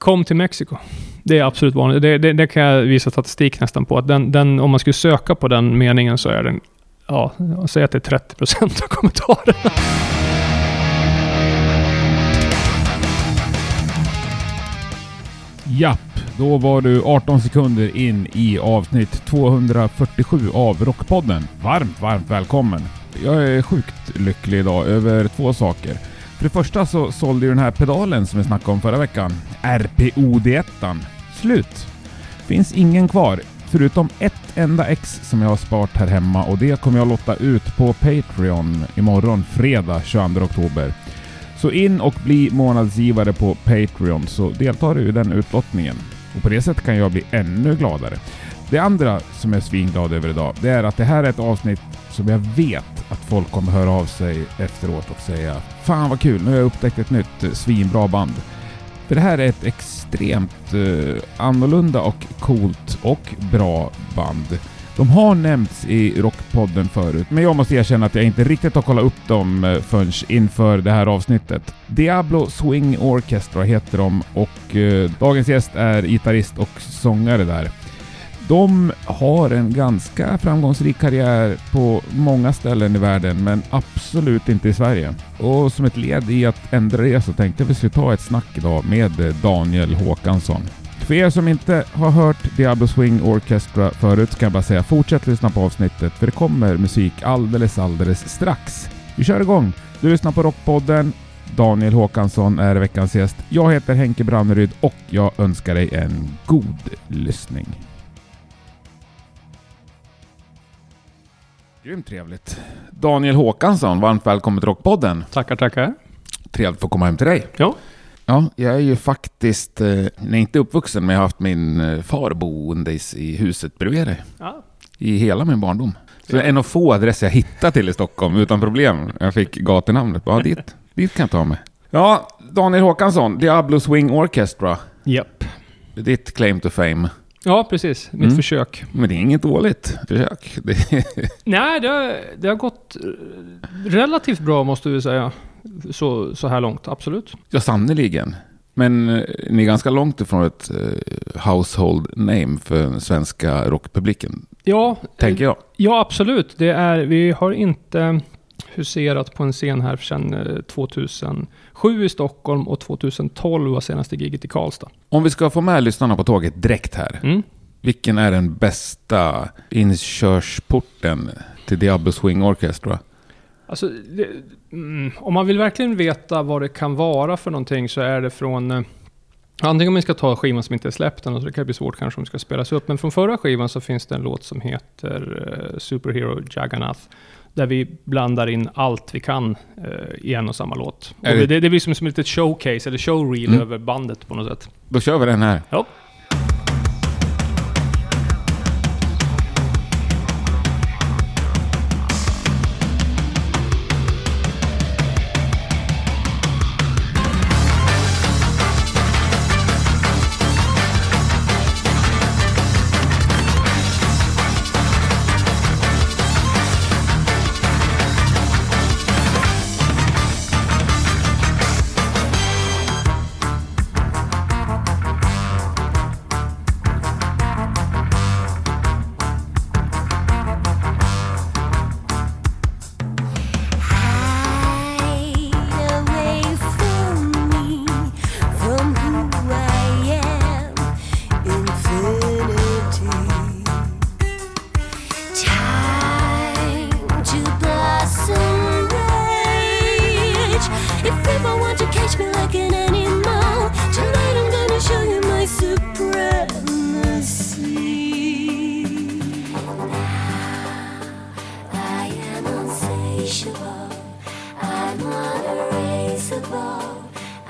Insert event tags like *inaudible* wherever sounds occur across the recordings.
Kom till Mexiko. Det är absolut vanligt. Det, det, det kan jag visa statistik nästan på. Att den, den, om man skulle söka på den meningen så är den, ja, säg att det är 30% av kommentarerna. Japp, då var du 18 sekunder in i avsnitt 247 av Rockpodden. Varmt, varmt välkommen! Jag är sjukt lycklig idag över två saker. För det första så sålde ju den här pedalen som vi snackade om förra veckan, RPOD1, slut. Finns ingen kvar, förutom ett enda ex som jag har sparat här hemma och det kommer jag lotta ut på Patreon imorgon fredag 22 oktober. Så in och bli månadsgivare på Patreon så deltar du i den utlottningen. Och på det sättet kan jag bli ännu gladare. Det andra som jag är svinglad över idag, det är att det här är ett avsnitt som jag vet att folk kommer höra av sig efteråt och säga Fan vad kul, nu har jag upptäckt ett nytt eh, svinbra band. För det här är ett extremt eh, annorlunda och coolt och bra band. De har nämnts i Rockpodden förut, men jag måste erkänna att jag inte riktigt har kollat upp dem eh, förrän inför det här avsnittet. Diablo Swing Orchestra heter de och eh, dagens gäst är gitarrist och sångare där. De har en ganska framgångsrik karriär på många ställen i världen, men absolut inte i Sverige. Och som ett led i att ändra det så tänkte jag att vi skulle ta ett snack idag med Daniel Håkansson. För er som inte har hört Diablo Swing Orchestra förut kan jag bara säga fortsätt lyssna på avsnittet för det kommer musik alldeles, alldeles strax. Vi kör igång! Du lyssnar på Rockpodden. Daniel Håkansson är veckans gäst. Jag heter Henke Branneryd och jag önskar dig en god lyssning. Grymt trevligt. Daniel Håkansson, varmt välkommen till Rockpodden. Tackar, tackar. Trevligt att få komma hem till dig. Ja. Ja, jag är ju faktiskt, eh, nej, inte uppvuxen, men jag har haft min eh, far boendes i huset bredvid dig. ja. I hela min barndom. Så det är en av få adresser jag hittade till i Stockholm utan problem. Jag fick gatunamnet. Ja, dit, dit kan jag ta mig. Ja, Daniel Håkansson, Diablo Swing Orchestra. Japp. Ditt claim to fame. Ja, precis. Mitt Mm. försök. Men det är inget dåligt försök. *laughs* Det, Nej, det har, det har gått eh, relativt bra måste vi säga. Så, så här långt, absolut. ja, sannerligen. Men eh, ni är ganska långt ifrån ett eh, household name för den svenska rockpubliken, Ja, tänker jag. Ja, absolut. Det är, vi har inte huserat på en scen här sedan eh, 2007 i Stockholm och 2012 var senaste giget i Karlstad. Om vi ska få med lyssnarna på tåget direkt här. Mm. Vilken är den bästa inkörsporten till Diablo Swing Orchestra? Alltså, det, mm, om man vill verkligen veta vad det kan vara för någonting så är det från... Eh, antingen om vi ska ta skivan som inte är släppt än, och så det kan bli svårt kanske om det ska spelas upp. Men från förra skivan så finns det en låt som heter eh, Superhero Jagannath. Där vi blandar in allt vi kan eh, i en och samma låt. Och det, det blir som, som ett litet showcase, eller showreel Mm. över bandet på något sätt. Då kör vi den här. Ja.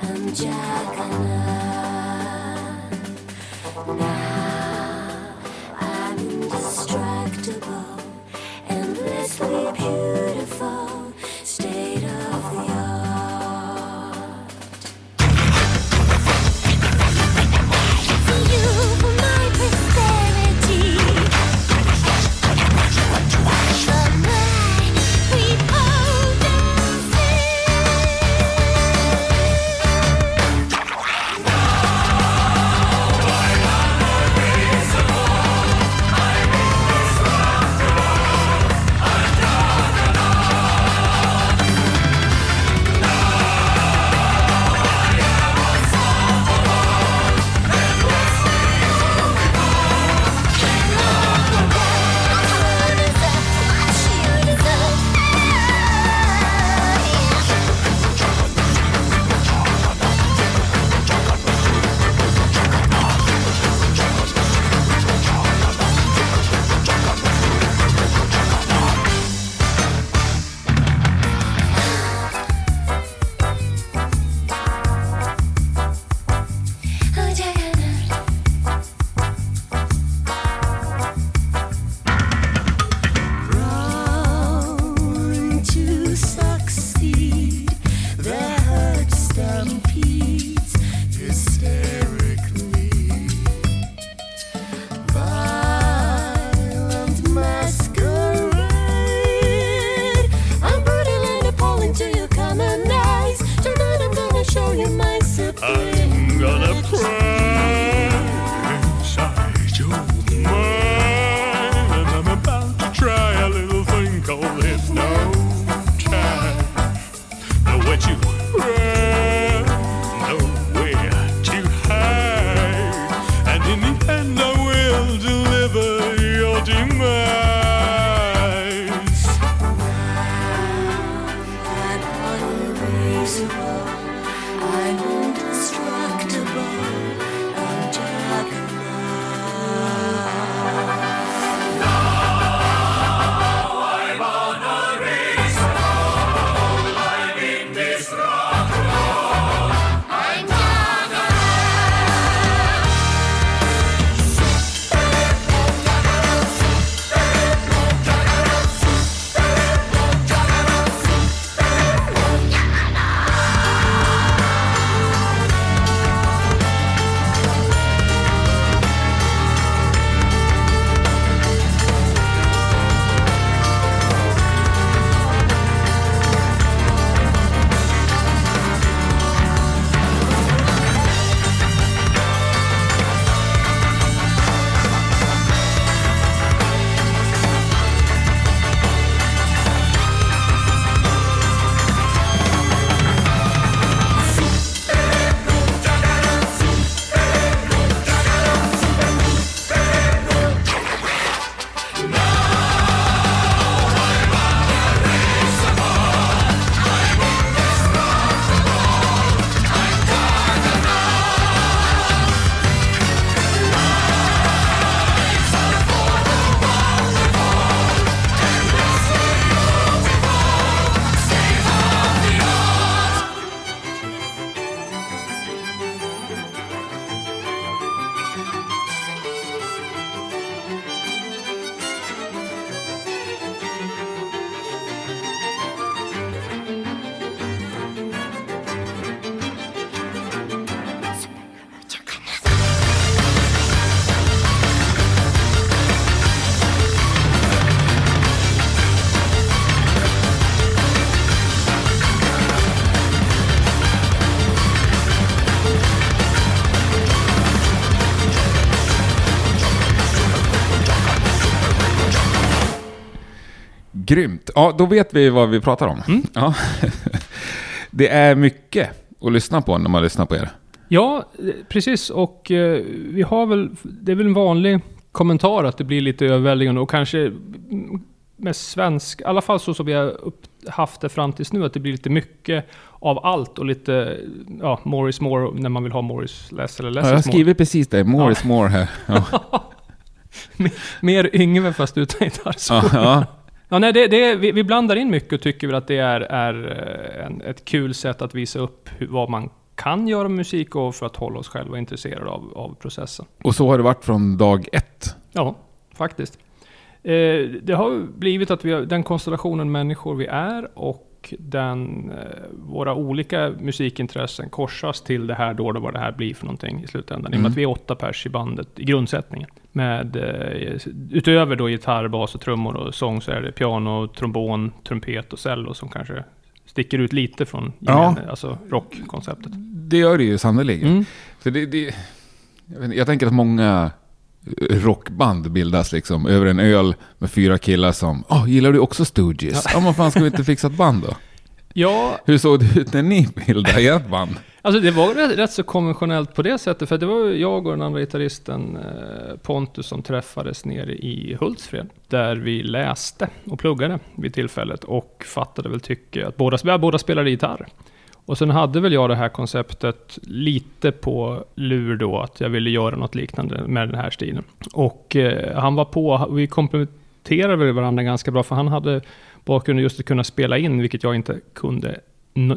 Anjakana. Now. Grymt. Ja, då vet vi vad vi pratar om. Mm. Ja. *laughs* Det är mycket att lyssna på när man lyssnar på er. Ja, precis. Och eh, vi har väl, det är väl en vanlig kommentar att det blir lite överväldigande och kanske med svensk, i alla fall så som vi har upp, haft det fram tills nu, att det blir lite mycket av allt och lite, ja, more is more när man vill ha more is less eller less Ja, jag skrivit precis det. More is more här. Ja. *laughs* Mer Yngve fast utan gitarrsolo. Ja, ja. Ja, nej, det, det, vi, vi blandar in mycket och tycker väl att det är, är eh, en, ett kul sätt att visa upp hur, vad man kan göra med musik och för att hålla oss själva intresserade av, av processen. Och så har det varit från dag ett. Ja, faktiskt. Eh, det har blivit att vi har den konstellationen människor vi är och den, eh, våra olika musikintressen korsas till det här då, då vad det här blir för någonting i slutändan. I och Mm. med att vi är åtta pers i bandet i grundsättningen. Med, eh, utöver då gitarr, bas och trummor och sång så är det piano, trombon, trumpet och cello som kanske sticker ut lite från Ja. alltså rockkonceptet. Det gör det ju sannerligen. Mm. För det, det, jag, vet jag tänker att många rockband bildas liksom över en öl med fyra killar som Åh, gillar du också Stooges? Ja, men fan ska vi inte fixa ett band då? Ja, Hur såg det ut när ni bildade ert band? Alltså det var rätt, rätt så konventionellt på det sättet, för det var jag och den andra gitarristen eh, Pontus som träffades nere i Hultsfred, där vi läste och pluggade vid tillfället och fattade väl tycke att båda, båda spelade gitarr. Och sen hade väl jag det här konceptet lite på lur då, att jag ville göra något liknande med den här stilen. Och eh, han var på, vi kompletterade väl varandra ganska bra, för han hade bakgrunden just att kunna spela in, vilket jag inte kunde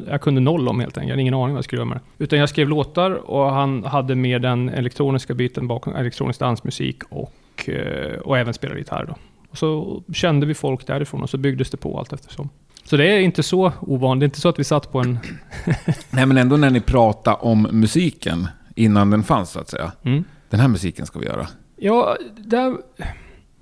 jag kunde noll om helt enkelt. Jag hade ingen aning vad jag skulle göra med det. Utan jag skrev låtar och han hade med den elektroniska biten bakom, elektronisk dansmusik och, eh, och även spelade gitarr då. Och så kände vi folk därifrån och så byggdes det på allt eftersom. Så det är inte så ovanligt. Det är inte så att vi satt på en... *laughs* Nej men ändå när ni pratade om musiken innan den fanns så att säga. Mm. Den här musiken ska vi göra. Ja, där,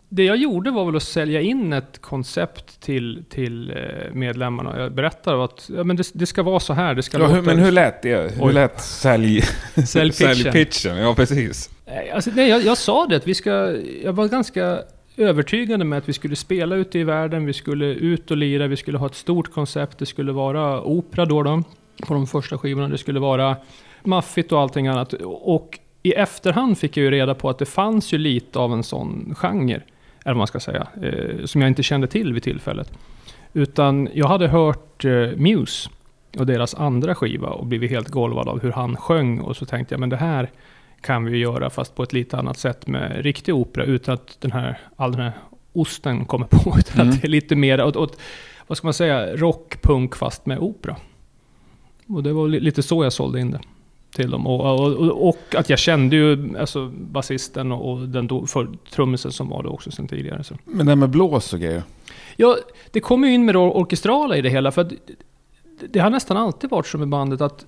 det jag gjorde var väl att sälja in ett koncept till, till eh, medlemmarna. Jag berättade att ja, men det, det ska vara så här. Det ska Ja, låta- men hur lät det? Hur Oj. lät sälj... *laughs* Säljpitchen. *laughs* säljpitchen? Ja, precis. Nej, Alltså, nej jag, jag sa det att vi ska... Jag var ganska övertygande med att vi skulle spela ute i världen, vi skulle ut och lira, vi skulle ha ett stort koncept, det skulle vara opera då, då på de första skivorna, det skulle vara maffigt och allting annat. Och i efterhand fick jag ju reda på att det fanns ju lite av en sån genre, eller vad man ska säga, eh, som jag inte kände till vid tillfället. Utan jag hade hört eh, Muse och deras andra skiva och blivit helt golvad av hur han sjöng och så tänkte jag, men det här kan vi göra fast på ett lite annat sätt med riktig opera utan att den här, all den här osten kommer på. *laughs* Utan Mm. att det är lite mer åt, åt, vad ska man säga, rock, punk fast med opera. Och det var li- lite så jag sålde in det till dem. Och, och, och, och att jag kände ju alltså, basisten och, den då, för, trummisen som var det också sen tidigare. Så. Men det här med blås och grejer. Ja, det kommer ju in med det orkestrala i det hela. För att det, det har nästan alltid varit som i bandet att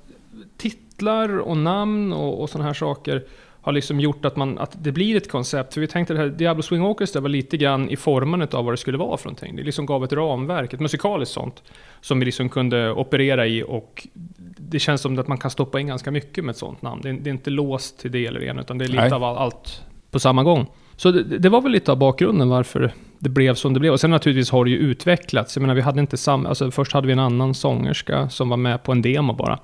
titlar och namn och, och sådana här saker har liksom gjort att, man, att det blir ett koncept. För vi tänkte det här Diablo Swing Orchestra var lite grann i formandet av vad det skulle vara för någonting. Det liksom gav ett ramverk, ett musikaliskt sånt, som vi liksom kunde operera i och det känns som att man kan stoppa in ganska mycket med ett sånt namn. Det är, det är inte låst till det eller ena, utan det är lite Nej. av all, allt på samma gång. Så det, det var väl lite av bakgrunden varför det blev som det blev. Och sen naturligtvis har det ju utvecklats. Jag menar, vi hade inte samma... Alltså först hade vi en annan sångerska som var med på en demo bara.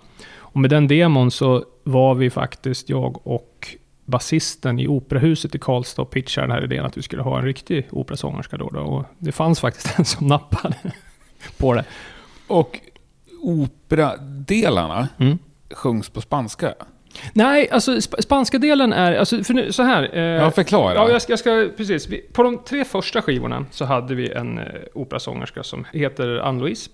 Och med den demon så var vi faktiskt, jag och basisten i operahuset i Karlstad och pitchade den här idén att vi skulle ha en riktig operasångerska då, då. Och det fanns faktiskt *laughs* en som nappade på det. Och operadelarna Mm. sjungs på spanska. Nej, alltså sp- spanska delen är... Alltså, för nu, så här. Eh, Ja, förklara. Ja, jag ska, jag ska precis. Vi, på de tre första skivorna så hade vi en eh, operasångerska som heter Ann-Louise.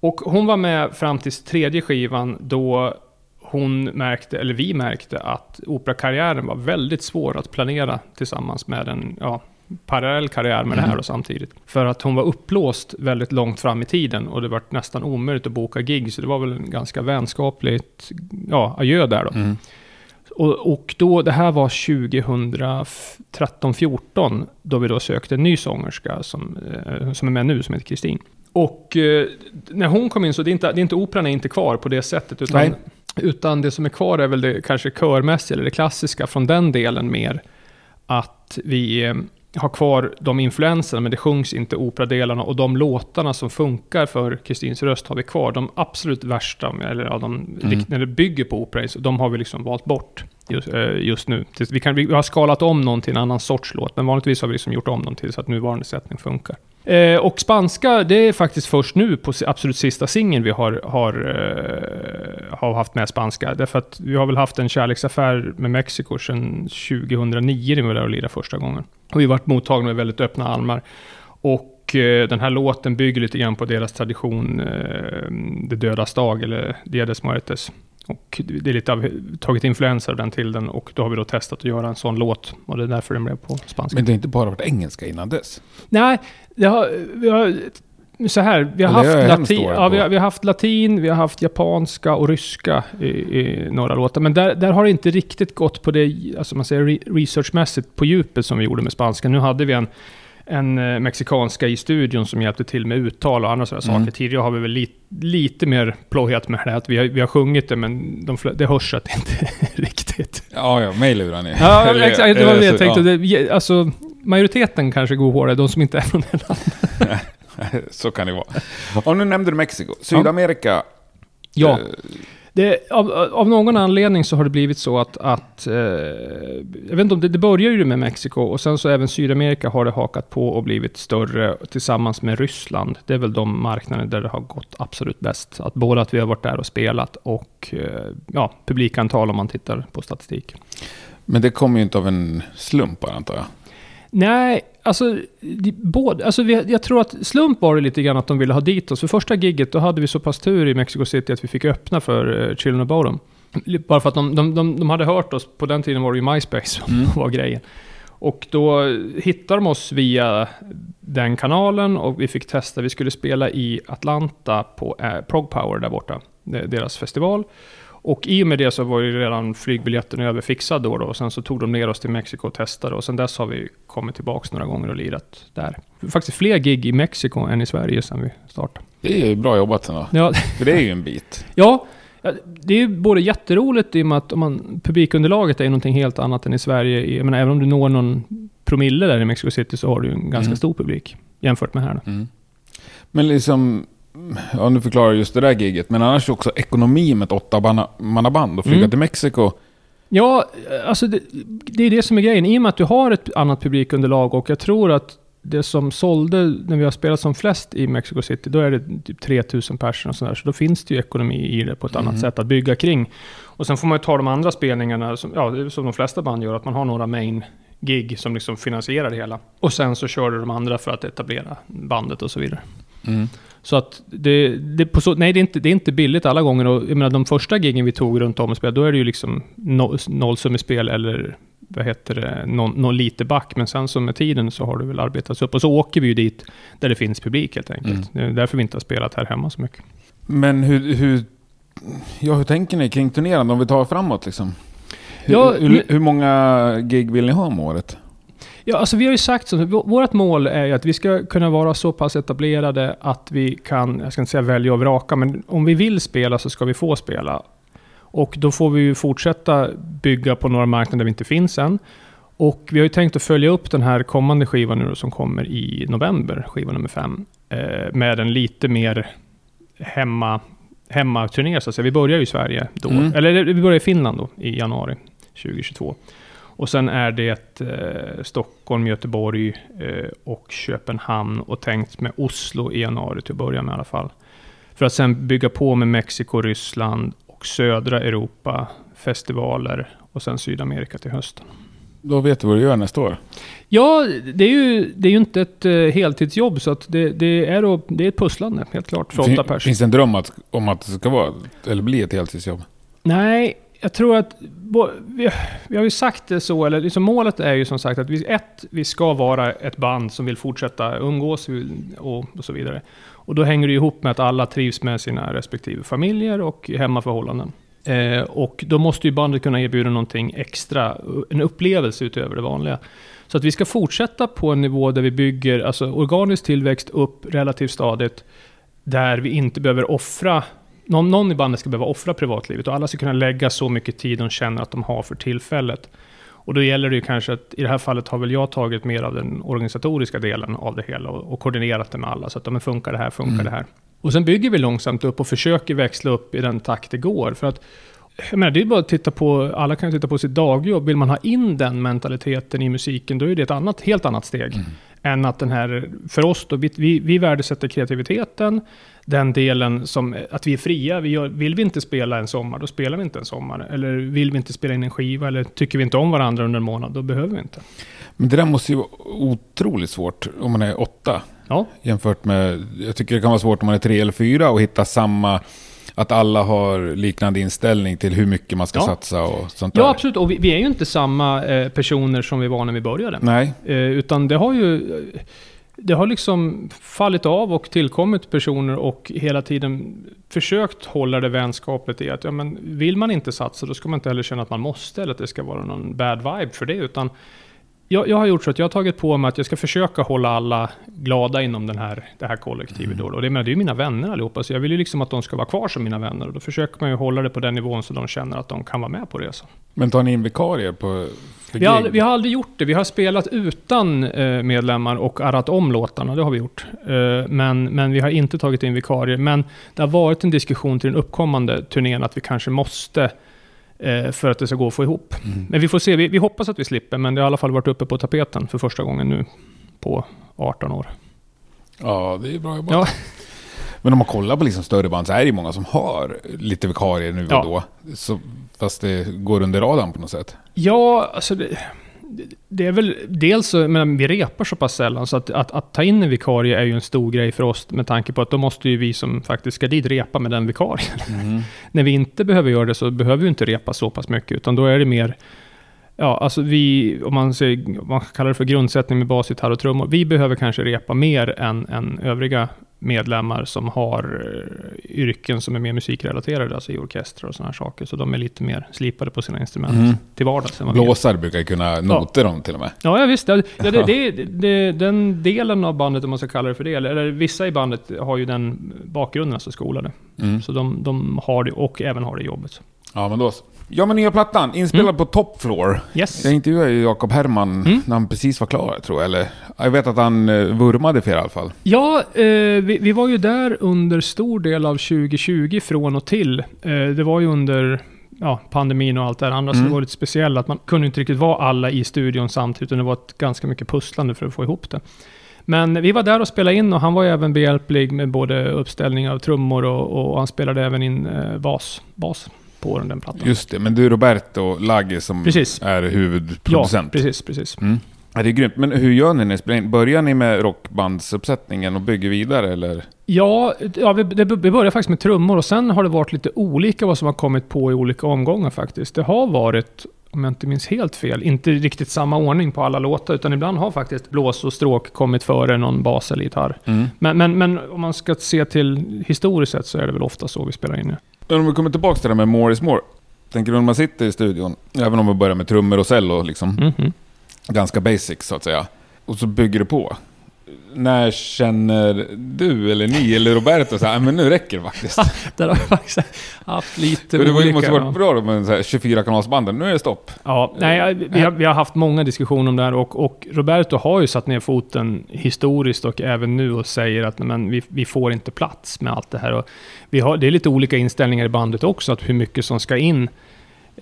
Och hon var med fram till tredje skivan då hon märkte, eller vi märkte, att operakarriären var väldigt svår att planera tillsammans med en ja, parallell karriär med det här Mm. då samtidigt. För att hon var upplåst väldigt långt fram i tiden och det var nästan omöjligt att boka gig, så det var väl en ganska vänskapligt ja, adjö där då. Mm. Och, och då, det här var 2013-14, då vi då sökte en ny sångerska som, eh, som är med nu, som heter Kristin. Och eh, när hon kom in så det är inte, det är inte operan är inte kvar på det sättet, utan, Nej. utan det som är kvar är väl det kanske körmässiga, eller det klassiska från den delen mer. Att vi, eh, ha kvar de influenserna, men det sjungs inte operadelarna. Och de låtarna som funkar för Kristins röst har vi kvar. De absolut värsta, eller ja, de, Mm. när det bygger på opera, de har vi liksom valt bort just, eh, just nu. Vi, kan, vi har skalat om någon till en annan sorts låt, men vanligtvis har vi liksom gjort om dem till så att nuvarande sättning funkar. Eh, och spanska, det är faktiskt först nu på absolut sista singeln vi har, har, eh, har haft med spanska. Därför att vi har väl haft en kärleksaffär med Mexiko sedan 2009 när vi var där och lirade första gången. Och vi har varit mottagna med väldigt öppna armar. Och eh, den här låten bygger lite grann på deras tradition, eh, Det dödas dag, eller Dia des Muertes. Och det är lite av, tagit influenser av den till den och då har vi då testat att göra en sån låt. Och det är därför den blev på spanska. Men det har inte bara varit engelska innan dess? Nej, det har, vi har, så här, vi har, haft latin, ja, vi, har, vi har haft latin, vi har haft japanska och ryska i, i några låtar. Men där, där har det inte riktigt gått på det, alltså man säger re, researchmässigt på djupet som vi gjorde med spanska. Nu hade vi en, en eh, mexikanska i studion som hjälpte till med uttal och andra sådana Mm. saker. Tidigare har vi väl li, lite mer plojat med det, att vi har, vi har sjungit det men de, det hörs att det inte *laughs* riktigt. Ja, ja, mig lurar ni. Ja, Eller- exakt. Det var det jag tänkte. ja. Det, alltså, majoriteten kanske går hårdare, de som inte är från det landet. *laughs* Så kan det vara. Och nu nämnde du Mexiko. Sydamerika. Ja. eh, Det, av, av någon anledning så har det blivit så att, att eh, jag vet inte om det, det börjar ju med Mexiko och sen så även Sydamerika har det hakat på och blivit större tillsammans med Ryssland. Det är väl de marknader där det har gått absolut bäst. Att både att vi har varit där och spelat och eh, ja, publikantal om man tittar på statistik. Men det kommer ju inte av en slump antar jag. Nej, alltså, de, både, alltså vi, jag tror att slump var det lite grann att de ville ha dit oss. För första gigget då hade vi så pass tur i Mexico City att vi fick öppna för uh, Children of Bodom. Bara för att de, de, de, de hade hört oss, på den tiden var det ju MySpace som Mm. *laughs* var grejen. Och då hittade de oss via den kanalen och vi fick testa. Vi skulle spela i Atlanta på eh, Prog Power där borta, deras festival. Och i och med det så var ju redan flygbiljetten överfixad då, då och sen så tog de ner oss till Mexiko och testade och sen dess har vi kommit tillbaks några gånger och lirat där. Faktiskt fler gig i Mexiko än i Sverige sen vi startade. Det är ju bra jobbat ändå. Ja, För det är ju en bit. *laughs* Ja, det är ju både jätteroligt i och med att om man, publikunderlaget är ju någonting helt annat än i Sverige. Jag menar, även om du når någon promille där i Mexico City så har du ju en ganska Mm. stor publik jämfört med här. Mm. Men liksom, ja nu förklarar just det där giget, men annars också ekonomi med ett åttamannaband och flyga Mm. till Mexiko. Ja, alltså det, det är det som är grejen. I och med att du har ett annat publikunderlag och jag tror att det som sålde när vi har spelat som flest i Mexico City, då är det typ 3000 personer och sådär. Så då finns det ju ekonomi i det på ett Mhm. annat sätt att bygga kring. Och sen får man ju ta de andra spelningarna, som, ja, som de flesta band gör, att man har några main gig som liksom finansierar det hela. Och sen så kör du de andra för att etablera bandet och så vidare. Mm. Så att det, det, så, nej, det är, inte, det är inte billigt alla gånger. Och jag menar, de första giggen vi tog runt om och spelade, då är det ju liksom no, nollsummespel eller vad heter det, någon, någon lite back. Men sen så med tiden så har det väl arbetats upp. Och så åker vi ju dit där det finns publik helt enkelt. Det är därför vi inte har spelat här hemma så mycket. Men hur, hur, ja, hur tänker ni kring turnerandet om vi tar framåt liksom? Hur, Ja, hur, hur många gig vill ni ha om året? Ja, alltså vi har ju sagt så. vå- Vårt mål är ju att vi ska kunna vara så pass etablerade att vi kan, jag ska inte säga välja och vraka, men om vi vill spela så ska vi få spela. Och då får vi ju fortsätta bygga på några marknader där vi inte finns än. Och vi har ju tänkt att följa upp den här kommande skivan nu då, som kommer i november, skiva nummer fem, eh, med en lite mer hemma, hemmaturné så att säga. Vi börjar ju i Sverige då, Mm. eller vi börjar i Finland då i januari 2022. Och sen är det eh, Stockholm, Göteborg eh, och Köpenhamn och tänkt med Oslo i januari till att börja med i alla fall. För att sen bygga på med Mexiko, Ryssland och södra Europa, festivaler och sen Sydamerika till hösten. Då vet du vad du gör nästa år. Ja, det är ju, det är ju inte ett eh, heltidsjobb så att det, det, är då, det är ett pusslande helt klart för åtta personer. finns det en dröm att, om att det ska vara, eller bli ett heltidsjobb? Nej, jag tror att vi, vi har ju sagt det så, eller liksom målet är ju som sagt att vi, ett, vi ska vara ett band som vill fortsätta umgås och, och så vidare. Och då hänger det ihop med att alla trivs med sina respektive familjer och hemmaförhållanden. Eh, och då måste ju bandet kunna erbjuda någonting extra, en upplevelse utöver det vanliga. Så att vi ska fortsätta på en nivå där vi bygger alltså organisk tillväxt upp relativt stadigt, där vi inte behöver offra någon, någon i bandet ska behöva offra privatlivet och alla ska kunna lägga så mycket tid de känner att de har för tillfället. Och då gäller det ju kanske att i det här fallet har väl jag tagit mer av den organisatoriska delen av det hela och, och koordinerat det med alla. Så att men funkar det här, funkar Mm. det här. Och sen bygger vi långsamt upp och försöker växla upp i den takt det går. För att jag menar, det är bara att titta på, alla kan ju titta på sitt dagjobb. Vill man ha in den mentaliteten i musiken, då är det ett annat, helt annat steg. Mm. Än att den här, för oss då, vi, vi, vi värdesätter kreativiteten, den delen som, att vi är fria. Vi gör, vill vi inte spela en sommar, då spelar vi inte en sommar. Eller vill vi inte spela in en skiva, eller tycker vi inte om varandra under en månad, då behöver vi inte. Men det där måste ju vara otroligt svårt om man är åtta. Ja, Jämfört med, jag tycker det kan vara svårt om man är tre eller fyra och hitta samma, att alla har liknande inställning till hur mycket man ska Ja. satsa och sånt där. ja absolut. Och vi, vi är ju inte samma eh, personer som vi var när vi började. Nej, Eh, utan det har ju... Det har liksom fallit av och tillkommit personer och hela tiden försökt hålla det vänskapligt i att ja, men vill man inte satsa då ska man inte heller känna att man måste eller att det ska vara någon bad vibe för det. Utan jag, jag har gjort så att jag har tagit på mig att jag ska försöka hålla alla glada inom den här, det här kollektivet. Då. Och det, menar, det är ju mina vänner allihopa, så jag vill ju liksom att de ska vara kvar som mina vänner. Och då försöker man ju hålla det på den nivån så de känner att de kan vara med på resan. men tar ni in vikarier på Vi har, vi har aldrig gjort det. Vi har spelat utan eh, medlemmar och arrat om låtarna. Det har vi gjort. Eh, men, men vi har inte tagit in vikarier. Men det har varit en diskussion till den uppkommande turnén att vi kanske måste för att det ska gå att få ihop. Mm. Men vi får se. Vi, vi hoppas att vi slipper. Men det har i alla fall varit uppe på tapeten för första gången nu på 18 år. Ja, det är bra jobbat. Ja. Men om man kollar på liksom större band så är det ju många som har lite vikarier nu och Ja. då. Så, fast det går under radarn på något sätt. Ja, alltså det, det är väl dels men vi repar så pass sällan så att, att, att ta in en vikarie är ju en stor grej för oss med tanke på att då måste ju vi som faktiskt ska dit repa med den vikarien. Mm. *laughs* När vi inte behöver göra det så behöver vi inte repa så pass mycket utan då är det mer Ja, alltså vi, om man, säger, om man kallar det för grundsättning med bas, gitarr och trummor. Vi behöver kanske repa mer än, än övriga medlemmar som har eh, yrken som är mer musikrelaterade, alltså i orkestrar och sådana saker. Så de är lite mer slipade på sina instrument Mm. till vardags. än. Blåsare brukar kunna nota dem till och med. Ja, ja visst. Ja, ja, det, *laughs* det, det, den delen av bandet, om man ska kalla det för det, eller, eller vissa i bandet har ju den bakgrunden, alltså skolade. Mm. Så de, de har det, och även har det jobbet. Ja, men då så. Ja, men nya plattan, inspelad på Top Floor. Yes. Jag intervjuade ju Jakob Herman Mm. när han precis var klar, tror jag. Eller, jag vet att han eh, vurmade för er i alla fall. Ja, eh, vi, vi var ju där under stor del av 2020 från och till. Eh, det var ju under ja, pandemin och allt det här andra, så Mm. det var lite speciellt att man kunde inte riktigt vara alla i studion samtidigt, utan det var ett ganska mycket pusslande för att få ihop det. Men vi var där och spelade in och han var ju även behjälplig med både uppställning av trummor och, och han spelade även in eh, bas, bas på den plattan. Just det, men du Roberto Lagge som Precis. är ja, huvudproducent. precis, precis. Mm. Ja, det är grymt. Men hur gör ni när ni spelar in? Börjar ni med rockbandsuppsättningen och bygger vidare eller? Ja, ja vi, det, vi började faktiskt med trummor och sen har det varit lite olika vad som har kommit på i olika omgångar faktiskt. Det har varit, om jag inte minns helt fel, inte riktigt samma ordning på alla låtar, utan ibland har faktiskt blås och stråk kommit före någon bas eller gitarr. Men, men, men om man ska se till historiskt sett så är det väl ofta så vi spelar in nu. Men om vi kommer tillbaka till det här med more is more. Tänker du när man sitter i studion, även om vi börjar med trummor och cello, liksom, Mhm. ganska basic så att säga. Och så bygger du på. När känner du, eller ni, eller Roberto så här, "Nej, men nu räcker det faktiskt? *laughs* Där har vi faktiskt haft lite det var- olika... måste varit bra då med så här 24-kanalsbanden. Nu är det stopp. Ja, nej, vi, har, vi har haft många diskussioner om det här och, och Roberto har ju satt ner foten historiskt och även nu och säger att men, vi, vi får inte plats med allt det här. Och vi har, det är lite olika inställningar i bandet också, att hur mycket som ska in.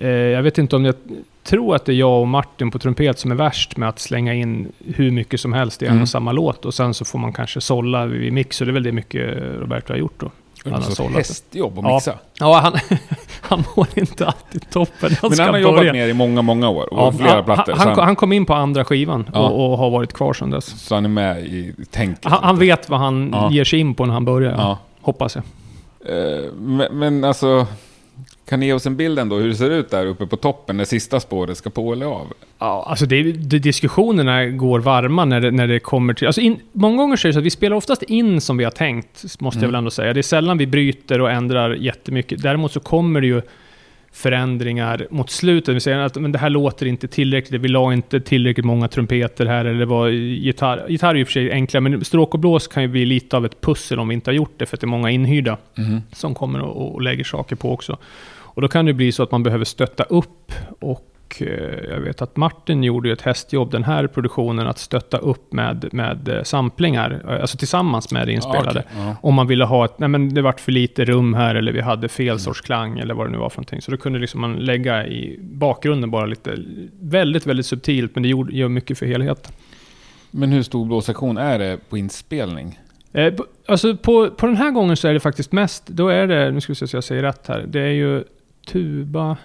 Eh, jag vet inte om jag tror att det är jag och Martin på trumpet som är värst med att slänga in hur mycket som helst i en Mm. och samma låt. Och sen så får man kanske sålla vid mix, och det är väl det mycket Roberto har gjort då. Det Han är har så sållat hästjobb att Ja. mixa. Ja, han, *laughs* han mår inte alltid toppen. Han Men han har jobbat med i många, många år. Och Ja, flera han, plattor. han, han, kom in på andra skivan Ja. och, och har varit kvar sedan dess. så han är med i tänket. Han, han vet vad han Ja. ger sig in på när han börjar, Ja. hoppas jag. Eh, Men, men alltså, kan ni ge oss en bild ändå hur det ser ut där uppe på toppen när sista spåret ska på eller av? Ja, alltså det, det, diskussionerna går varma när det, när det kommer till... Alltså in, många gånger så är det så att vi spelar oftast in som vi har tänkt, måste jag Mm. väl ändå säga. Det är sällan vi bryter och ändrar jättemycket. Däremot så kommer det ju förändringar mot slutet. Vi säger att men det här låter inte tillräckligt, vi la inte tillräckligt många trumpeter här, eller det var gitarr. Gitarr är i och för sig enklare, men stråk och blås kan ju bli lite av ett pussel om vi inte har gjort det, för att det är många inhyrda som kommer och, och lägger saker på också. Och då kan det bli så att man behöver stötta upp och eh, jag vet att Martin gjorde ett hästjobb den här produktionen att stötta upp med, med eh, samplingar, eh, alltså tillsammans med det inspelade. Ja, okej. Ja. Om man ville ha ett, nej men det vart för lite rum här eller vi hade fel sorts klang eller vad det nu var för någonting. Så då kunde liksom man lägga i bakgrunden bara lite, väldigt, väldigt subtilt men det gjorde, gör mycket för helheten. Men hur stor blåssektion är det på inspelning? Eh, på- alltså på, på den här gången så är det faktiskt mest, då är det, nu ska vi se så jag säger rätt här, det är ju tuba,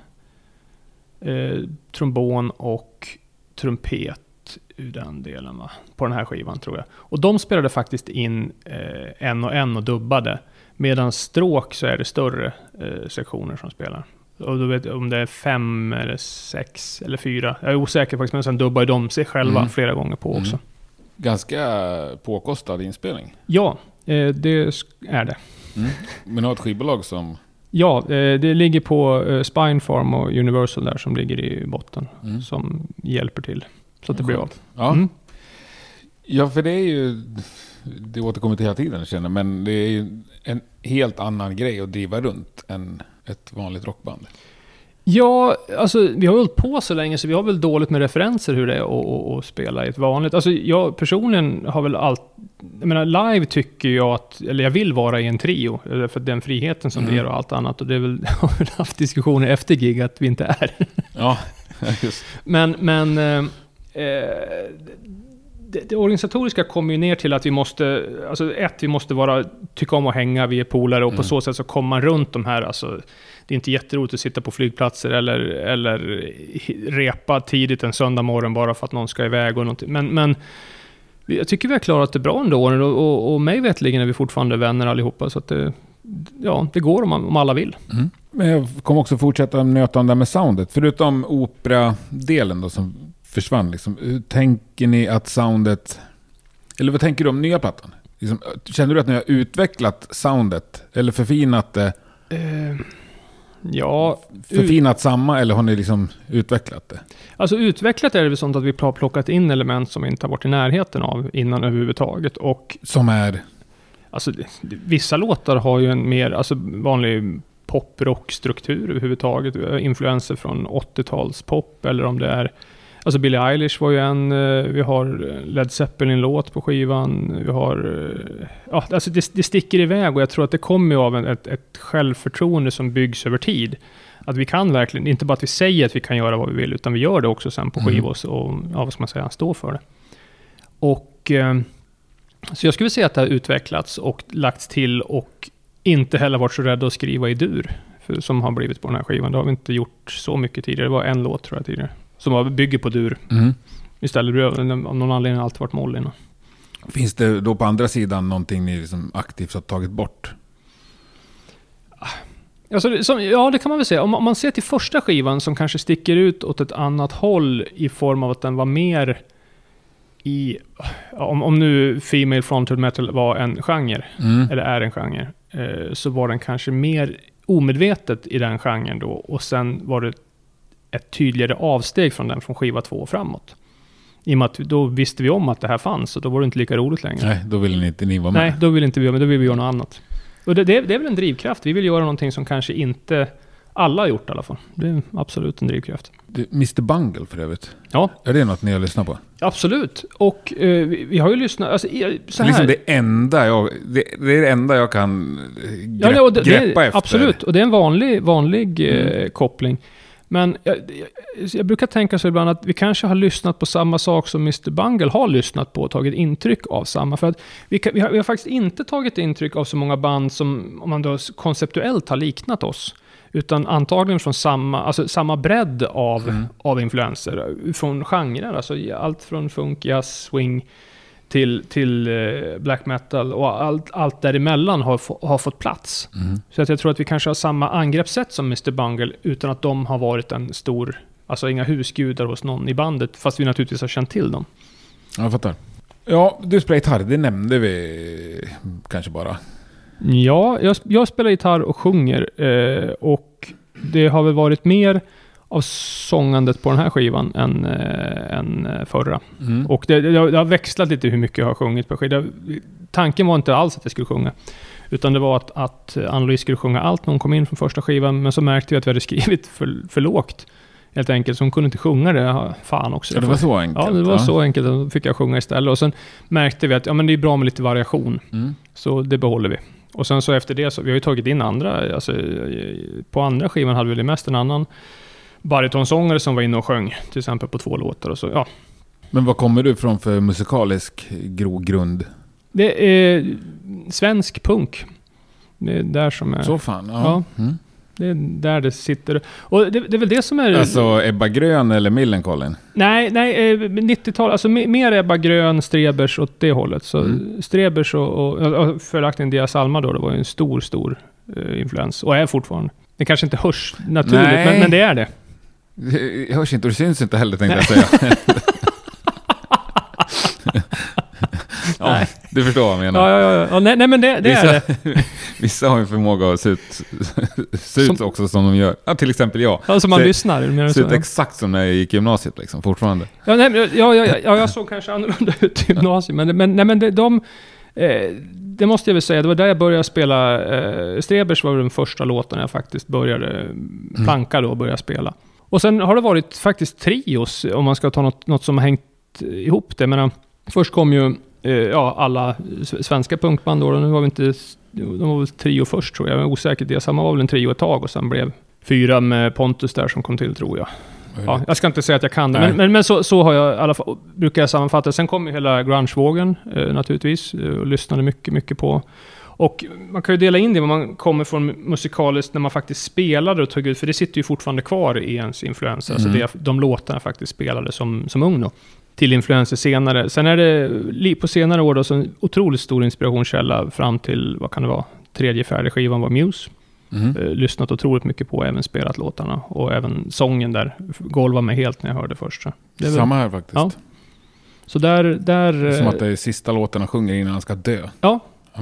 eh, trombon och trumpet ur den delen va? På den här skivan tror jag. Och de spelade faktiskt in eh, en och en och dubbade. Medan stråk så är det större eh, sektioner som spelar. Och då vet om det är fem eller sex eller fyra. Jag är osäker faktiskt, men sen dubbar de sig själva Mm. flera gånger på också. Mm. Ganska påkostad inspelning. Ja, eh, det är det. Men har ett skivbolag som... Ja, eh, det ligger på eh, Spinefarm och Universal där som ligger i botten. Mm. Som hjälper till. Så att det blir av. Ja. Mm. ja, för det är ju... Det återkommer till hela tiden känner, men det är ju en helt annan grej att driva runt än ett vanligt rockband. Ja, alltså vi har hållit på så länge så vi har väl dåligt med referenser hur det är att, att, att spela i ett vanligt. Alltså jag personligen har väl allt... Jag menar live tycker jag att... Eller jag vill vara i en trio. För den friheten som Mm. det ger och allt annat. Och det är väl... *laughs* Har väl haft diskussioner efter gig att vi inte är. Ja, *laughs* just Men, men eh, eh, det, det organisatoriska kommer ju ner till att vi måste, alltså ett, vi måste vara, tycka om att hänga, vi är polare och på Mm. så sätt så kommer man runt de här, alltså, det är inte jätteroligt att sitta på flygplatser eller, eller repa tidigt en söndag morgon bara för att någon ska iväg och någonting. Men, men jag tycker vi har klarat det bra ändå och, och, och mig vetligen är vi fortfarande vänner allihopa så att det, ja, det går om, man, om alla vill. Mm. Men jag kommer också fortsätta nöta om det här med soundet. Förutom operadelen då som försvann, liksom, hur tänker ni att soundet... Eller vad tänker du om nya plattan? Liksom, känner du att ni har utvecklat soundet? Eller förfinat det? Eh, ja, Förfinat samma eller har ni liksom utvecklat det? Alltså utvecklat är det väl sånt att vi har plockat in element som vi inte har varit i närheten av innan överhuvudtaget. Och Som är... alltså, vissa låtar har ju en mer alltså, vanlig pop-rock-struktur överhuvudtaget. Influenser från 80-tals pop eller om det är Alltså Billie Eilish var ju en, eh, vi har Led Zeppelin-låt på skivan, vi har... eh, Ja, alltså det, det sticker iväg och jag tror att det kommer av en, ett, ett självförtroende som byggs över tid. Att vi kan verkligen, inte bara att vi säger att vi kan göra vad vi vill, utan vi gör det också sen på Mm. skiva och, och, ja vad ska man säga, stå för det. Och... Eh, så jag skulle säga att det har utvecklats och lagts till och inte heller varit så rädda att skriva i dur. För, som har blivit på den här skivan. Det har vi inte gjort så mycket tidigare. Det var en låt tror jag tidigare. Som bygger på dur. Mm. Istället det av någon anledning har alltid varit moll innan. Finns det då på andra sidan någonting ni liksom aktivt har tagit bort? Alltså, det- som, ja, det kan man väl säga. Om, om man ser till första skivan som kanske sticker ut åt ett annat håll i form av att den var mer i... Om, om nu Female Frontal Metal var en genre, Mm. eller är en genre, eh, så var den kanske mer omedvetet i den genren då. Och sen var det ett tydligare avsteg från den från skiva två och framåt. I och med att då visste vi om att det här fanns, och då var det inte lika roligt längre. Nej, då vill ni inte ni vara med. Nej, då vill inte vi men då vill vi göra något annat. Och det, det, det är väl en drivkraft. Vi vill göra någonting som kanske inte alla har gjort i alla fall. Det är absolut en drivkraft. Mr Bungle för övrigt. Ja, Är det något ni har lyssnat på? absolut. Och eh, vi, har ju lyssnat... Alltså, så här. Liksom det enda jag... Det, det är det enda jag kan eh, Ja, grepp, och det, greppa det, efter. Absolut, och det är en vanlig, vanlig eh, Mm. koppling. Men jag, jag, jag brukar tänka så ibland att vi kanske har lyssnat på samma sak som Mr. Bungle har lyssnat på och tagit intryck av samma. För att vi, kan, vi, har, vi har faktiskt inte tagit intryck av så många band som, om man då konceptuellt har liknat oss. Utan antagligen från samma, alltså samma bredd av, Mm. av influenser. Från genrer, alltså allt från funk, jazz, swing till, till eh, black metal och allt, allt däremellan har, har fått plats. Mm. Så att jag tror att vi kanske har samma angreppssätt som Mr. Bungle utan att de har varit en stor, alltså inga husgudar hos någon i bandet, fast vi naturligtvis har känt till dem. Ja, Jag fattar. Ja, du spelar gitarr, det nämnde vi kanske bara. Ja, jag, jag spelar gitarr och sjunger eh, och det har väl varit mer av sångandet på den här skivan än, eh, än eh, förra. Mm. Och det, det, har- det har växlat lite hur mycket jag har sjungit på skivan. Tanken var inte alls att jag skulle sjunga. Utan det var att, att Ann-Louise skulle sjunga allt när hon kom in från första skivan. Men så märkte vi att vi hade *laughs* skrivit för, för lågt Helt enkelt, så hon kunde inte sjunga det. Ja, Fan också. Ja, det var så enkelt. Ja, det var så enkelt. Då fick jag sjunga istället. Och sen märkte vi att ja, men det är bra med lite variation. Mm. Så det behåller vi. Och sen så efter det, så, vi har ju tagit in andra, alltså, på andra skivan hade vi mest en annan baritonsångare som var inne och sjöng, till exempel på två låtar. Och så, ja. Men vad kommer du från för musikalisk grogrund? Det är svensk punk. Det är där som är... Så fan? Ja. Ja. Mm. Det är där det sitter. Och det, det är väl det som är... Alltså Ebba Grön eller Millencolin? Nej, nej, eh, 90-tal, alltså me- mer Ebba Grön, Strebers åt det hållet. Så Mm. Strebers och, och, och följaktligen Diaz Alma då, det var ju en stor, stor eh, influens. Och är fortfarande. Det kanske inte hörs naturligt, men, men det är det. Det hörs inte och det syns inte heller tänkte jag säga. *laughs* ja, Nej. du förstår vad jag menar. Ja, ja, ja. ja nej, nej, men det, det är vissa, det. *laughs* vissa har ju förmåga att se ut, se ut Som- också som de gör. Ja, till exempel jag. Alltså man Se- lyssnar. Menar Ser så? ut exakt som när jag gick i gymnasiet liksom, fortfarande. Ja, nej, ja, ja, ja, ja, jag såg kanske annorlunda ut i gymnasiet, men, men, nej, men det, de... Eh, det måste jag väl säga, det var där jag började spela... Eh, Strebers var den första låten jag faktiskt började planka då och började spela. Och sen har det varit faktiskt trios, om man ska ta något, något som har hängt ihop det. Men, först kom ju eh, ja, alla svenska punkband då, nu var vi inte... De var väl trio först tror jag, jag är osäker. Det samma var väl en trio ett tag och sen blev fyra med Pontus där som kom till tror jag. Ja, jag ska inte säga att jag kan det, men, men, men så, så har jag i alla fall, brukar jag sammanfatta. Sen kom ju hela grungevågen eh, naturligtvis, eh, och lyssnade mycket, mycket på. Och man kan ju dela in det, vad man kommer från musikaliskt när man faktiskt spelade och tog ut, för det sitter ju fortfarande kvar i ens influenser. Alltså Mm. det, de låtarna faktiskt spelade som, som ung då. Till influenser senare. Sen är det på senare år då, så en otroligt stor inspirationskälla fram till, vad kan det vara, tredje, fjärde skivan var Muse. Mhm. Eh, lyssnat otroligt mycket på, även spelat låtarna. Och även sången där golvade mig helt när jag hörde först. Så, det är väl- Samma här faktiskt. Ja. så där... där Som eh, att det är sista låten han sjunger innan han ska dö. Ja.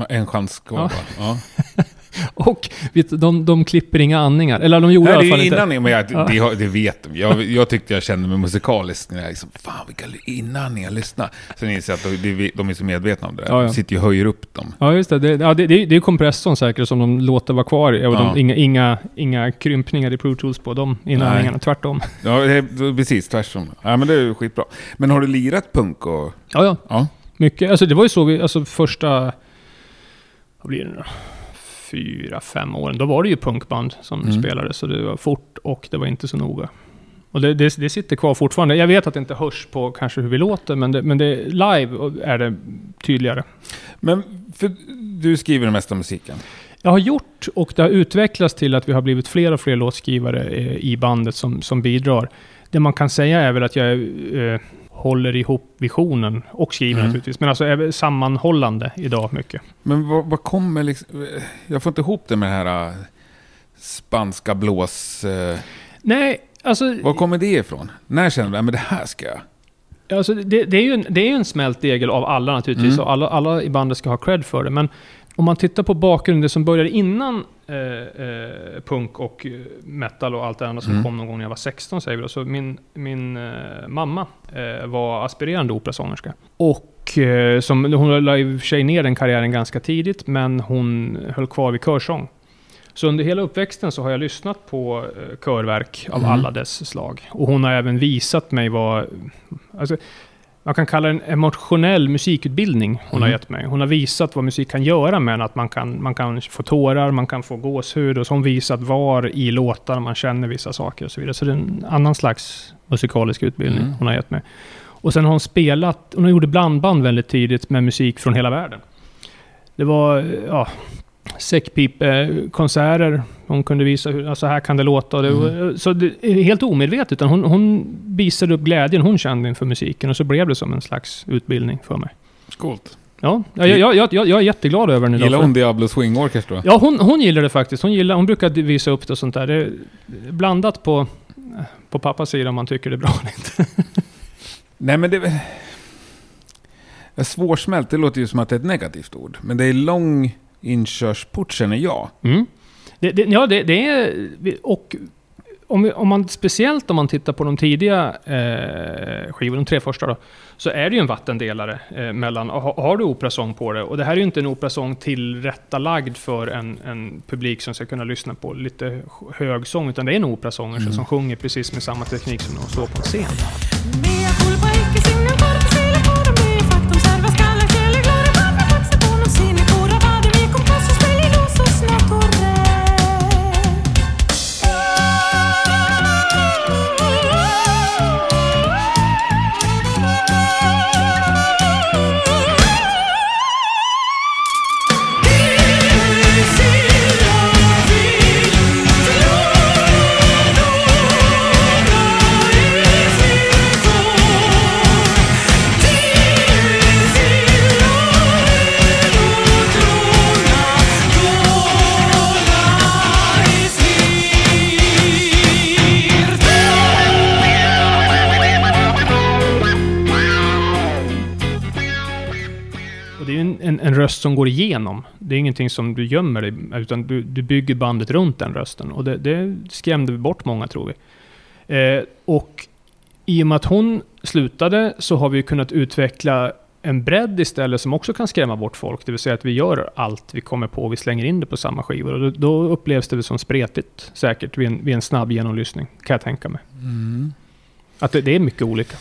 En chans kvar Ja. Ja. *laughs* Och vet, de, de klipper inga andningar. Eller de gjorde Nej, i alla fall inte. innan, men jag, Ja. det, det vet de. Jag, jag tyckte jag kände mig musikalisk när jag liksom, fan vilka inandningar, lyssna. Sen inser jag att de, de är så medvetna om det där. Ja, ja. De sitter ju och höjer upp dem. Ja, just det. Det, ja, det, det, det är kompressorn säkert som de låter vara kvar i. Och Ja. de, inga, inga, inga krympningar i Pro Tools på de inandningarna. Tvärtom. Ja, det är precis tvärtom. Ja, men det är ju skitbra. Men har du lirat punk och... Ja, ja. Ja. Mycket. Alltså det var ju så vi, alltså första... Vad blir det nu? Fyra, fem åren. Då var det ju punkband som Mm. spelades. Så det var fort och det var inte så noga. Och det, det, det sitter kvar fortfarande. Jag vet att det inte hörs på kanske hur vi låter, men, det, men det, live är det tydligare. Men för, du skriver den mesta musiken. Jag har gjort och det har utvecklats till att vi har blivit fler och fler låtskrivare eh, i bandet som, som bidrar. Det man kan säga är väl att jag eh, håller ihop visionen och skriver Mm. naturligtvis. Men alltså är sammanhållande idag mycket. Men vad, vad kommer liksom... Jag får inte ihop det med det här äh, spanska blås... Äh, Nej, alltså, var kommer det ifrån? När känner du att det här ska jag? alltså det, det, är ju en, det är en smält degel av alla naturligtvis. Mm. Och alla, alla i bandet ska ha cred för det. Men om man tittar på bakgrunden, som började innan eh, eh, punk och eh, metal och allt det andra som Mm. kom någon gång när jag var 16 säger vi då. Så min, min eh, mamma eh, var aspirerande operasångerska. Och eh, som, hon la i och för sig ner den karriären ganska tidigt, men hon höll kvar vid körsång. Så under hela uppväxten så har jag lyssnat på körverk av Mm. alla dess slag. Och hon har även visat mig vad... Alltså, man kan kalla det en emotionell musikutbildning hon har Mm. gett mig. Hon har visat vad musik kan göra med en, att man kan, man kan få tårar, man kan få gåshud och så har hon visat var i låtar man känner vissa saker och så vidare. Så det är en annan slags musikalisk utbildning Mm. hon har gett mig. Och sen har hon spelat, hon gjorde blandband väldigt tidigt med musik från hela världen. Det var, ja, säckpipekonserter. Hon kunde visa hur, alltså här kan det låta. Mm. Så det är helt omedvetet. Utan hon, hon visade upp glädjen hon kände inför musiken och så blev det som en slags utbildning för mig. Coolt. Ja, jag, jag, jag, jag, är jätteglad över den idag. Gillar hon Diablo Swing Orchestra? Ja, hon, hon gillar det faktiskt. Hon, gillar, hon brukar visa upp det och sånt där. Det är blandat på, på pappas sida om man tycker det är bra eller inte. *laughs* Nej men det... Svårsmält, det låter ju som att det är ett negativt ord. Men det är lång inkörsport känner jag. Mm. Det, det, ja, det, det är... Och om, om man, speciellt om man tittar på de tidiga eh, skivorna, de tre första då, så är det ju en vattendelare eh, mellan, ha, har du operasång på det, och det här är ju inte en operasång tillrättalagd för en, en publik som ska kunna lyssna på lite högsång, utan det är en operasångerska Mm. som sjunger precis med samma teknik som de står på en scen. Röst som går igenom. Det är ingenting som du gömmer dig, utan du, du bygger bandet runt den rösten. Och det, det skrämde bort många, tror vi. Eh, och i och med att hon slutade så har vi kunnat utveckla en bredd istället som också kan skrämma bort folk. Det vill säga att vi gör allt vi kommer på vi slänger in det på samma skivor. Och då, då upplevs det som spretigt säkert vid en, vid en snabb genomlyssning, kan jag tänka mig. Mm. Att det, det är mycket olika.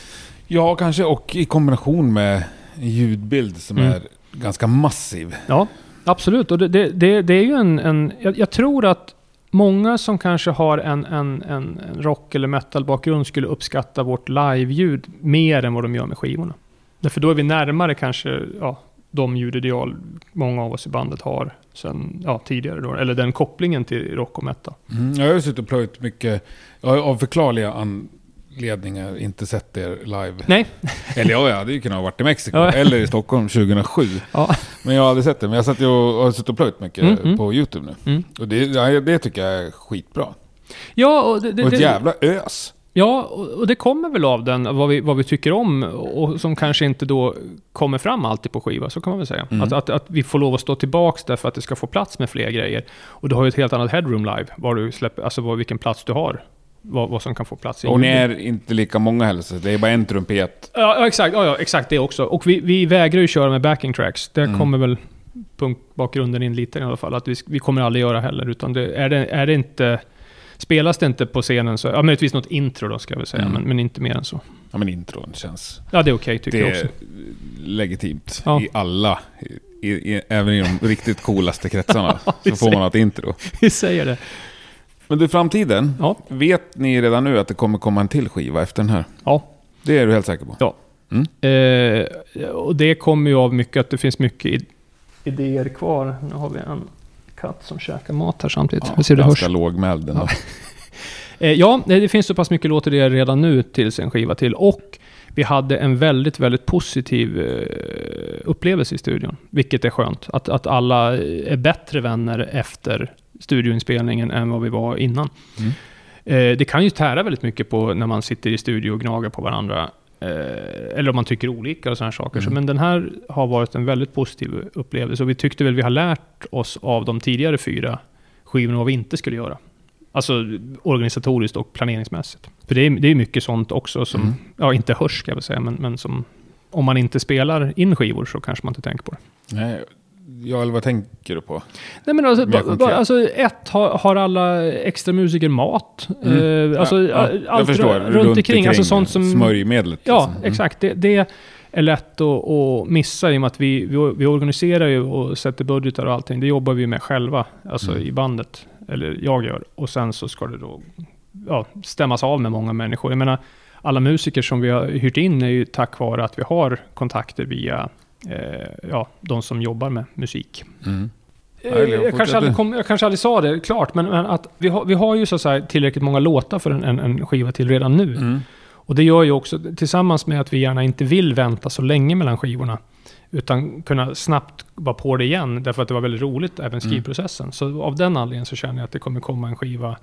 Ja, kanske och i kombination med ljudbild som Mm. är ganska massiv. Ja, absolut. Och det, det, det, är ju en... en jag, jag tror att många som kanske har en, en, en, rock eller metal-bakgrund skulle uppskatta vårt live-ljud mer än vad de gör med skivorna. Därför då är vi närmare kanske ja, de ljudideal många av oss i bandet har sen ja, tidigare. Då, eller den kopplingen till rock och metal. Mm. Jag har ju suttit och plöjt mycket, av förklarliga anledningar inte sett er live. Nej, *laughs* Eller ja, jag hade ju kunnat ha varit i Mexiko Ja. eller i Stockholm 2007. ja, Men jag har aldrig sett det. Men jag satt ju och har suttit och plöjt mycket Mm, mm. på YouTube nu. Mm. Och det, det tycker jag är skitbra. ja och det, det, och ett jävla ös. Ja, och och det kommer väl av den, vad vi, vad vi tycker om och som kanske inte då kommer fram alltid på skiva, så kan man väl säga. Mm. Att, att, att vi får lov att stå tillbaks därför att det ska få plats med fler grejer. Och du har ju ett helt annat headroom live, var du släpper, alltså var, vilken plats du har. Vad, vad som kan få plats Och ni är inte lika många heller, så det är bara en trumpet. Ja, exakt, ja, ja, exakt det också. Och vi, vi vägrar ju köra med backing tracks. Där Mm. kommer väl punkbakgrunden in lite i alla fall. Att vi, vi kommer aldrig göra heller, utan det, är, det, är det inte... Spelas det inte på scenen så... Ja, möjligtvis något intro då ska jag väl säga, Mm. men, men inte mer än så. Ja men intron känns... Ja, det är okej tycker det jag är också. legitimt Ja. i alla, i, i, även i de riktigt coolaste kretsarna. *laughs* så får man ett intro. *laughs* Vi säger det. Men du, framtiden. Ja. Vet ni redan nu att det kommer komma en till skiva efter den här? Ja. Det är du helt säker på? Ja. Mm. Eh, och det kommer ju av mycket att det finns mycket id- idéer kvar. Nu har vi en katt som käkar mat här samtidigt. Ja, ser det hörs. ganska lågmäld den Ja. *laughs* Eh, ja, det det finns så pass mycket låtidéer redan nu tills en skiva till. Och vi hade en väldigt, väldigt positiv eh, upplevelse i studion. Vilket är skönt. Att, att alla är bättre vänner efter studioinspelningen än vad vi var innan. Mm. Eh, det kan ju tära väldigt mycket på när man sitter i studio och gnagar på varandra. Eh, eller om man tycker olika och sådana saker. Så, Mm. men den här har varit en väldigt positiv upplevelse. Och vi tyckte väl vi har lärt oss av de tidigare fyra skivorna vad vi inte skulle göra. Alltså organisatoriskt och planeringsmässigt. För det är, det är mycket sånt också som, Mm. ja inte hörs ska jag väl säga, men, men som om man inte spelar in skivor så kanske man inte tänker på det. Nej, ja, eller vad tänker du på? Nej men alltså, ba, alltså ett, har, har alla extra musiker mat? Mm. Eh, alltså, ja, allt jag förstår. runt, runt omkring, alltså sånt som... Smörjmedlet. Ja, liksom. Mm. exakt. Det, det är lätt att, att missa i och med att vi, vi, vi organiserar ju och sätter budgetar och allting. Det jobbar vi med själva, alltså Mm. i bandet. Eller jag gör. Och sen så ska det då ja, stämmas av med många människor. Jag menar, alla musiker som vi har hyrt in är ju tack vare att vi har kontakter via ja, de som jobbar med musik. Mm. Eh, jag Jag, kanske aldrig kom, jag kanske aldrig sa det klart, men, men att vi har, vi har ju så säga tillräckligt många låtar för en, en, en skiva till redan nu. Mm. Och det gör ju också, tillsammans med att vi gärna inte vill vänta så länge mellan skivorna, utan kunna snabbt vara på det igen, därför att det var väldigt roligt, även skrivprocessen. Så av den anledningen så känner jag att det kommer komma en skiva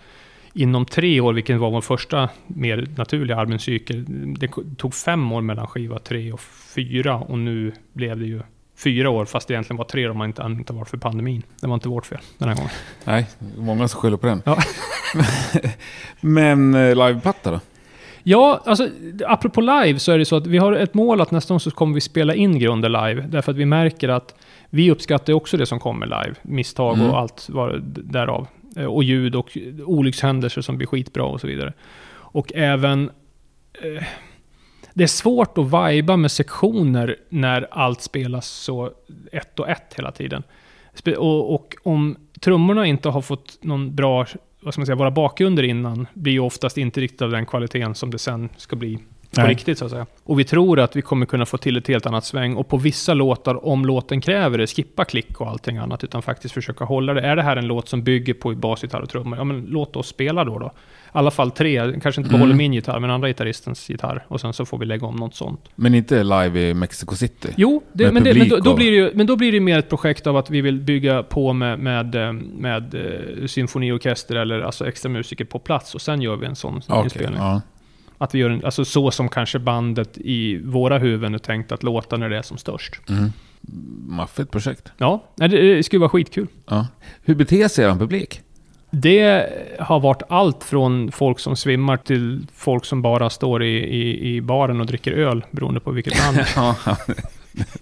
inom tre år, vilket var vår första mer naturliga albumcykel. Det tog fem år mellan skiva tre och fyra, och nu blev det ju fyra år, fast det egentligen var tre om man inte, inte var för pandemin. Det var inte vårt fel den här gången. Nej, många som skyller på den. Ja. *laughs* Men eh, liveplatta då? Ja, alltså apropå live så är det så att vi har ett mål att nästa gång så kommer vi spela in grunder live. Därför att vi märker att vi uppskattar också det som kommer live. Misstag Mm. och allt var därav. Eh, och ljud och olyckshändelser som blir skitbra och så vidare. Och även... Eh, det är svårt att viba med sektioner när allt spelas så ett och ett hela tiden. Och, och om trummorna inte har fått någon bra, vad ska man säga, våra bakgrunder innan, blir ju oftast inte riktigt av den kvaliteten som det sen ska bli på Nej. riktigt så att säga. Och vi tror att vi kommer kunna få till ett helt annat sväng. Och på vissa låtar, om låten kräver det, skippa klick och allting annat, utan faktiskt försöka hålla det. Är det här en låt som bygger på basgitarr och trummor, ja men låt oss spela då då. I alla fall tre, kanske inte behåller Mm. min gitarr, men andra gitarristens gitarr. Och sen så får vi lägga om något sånt. Men inte live i Mexico City? Jo, det, Med men, det, men, då, då och- blir det ju, men då blir det mer ett projekt av att vi vill bygga på med, med, eh, med, eh, symfoniorkester eller alltså extra musiker på plats och sen gör vi en sån Okej, inspelning. ja. Att vi gör en, alltså så som kanske bandet i våra huvuden är tänkt att låta när det är som störst. Mm. Maffigt projekt. Ja, det, det skulle vara skitkul. Ja. Hur beter sig er publik? Det har varit allt från folk som svimmar till folk som bara står i, i, i baren och dricker öl, beroende på vilket. *laughs* Ja,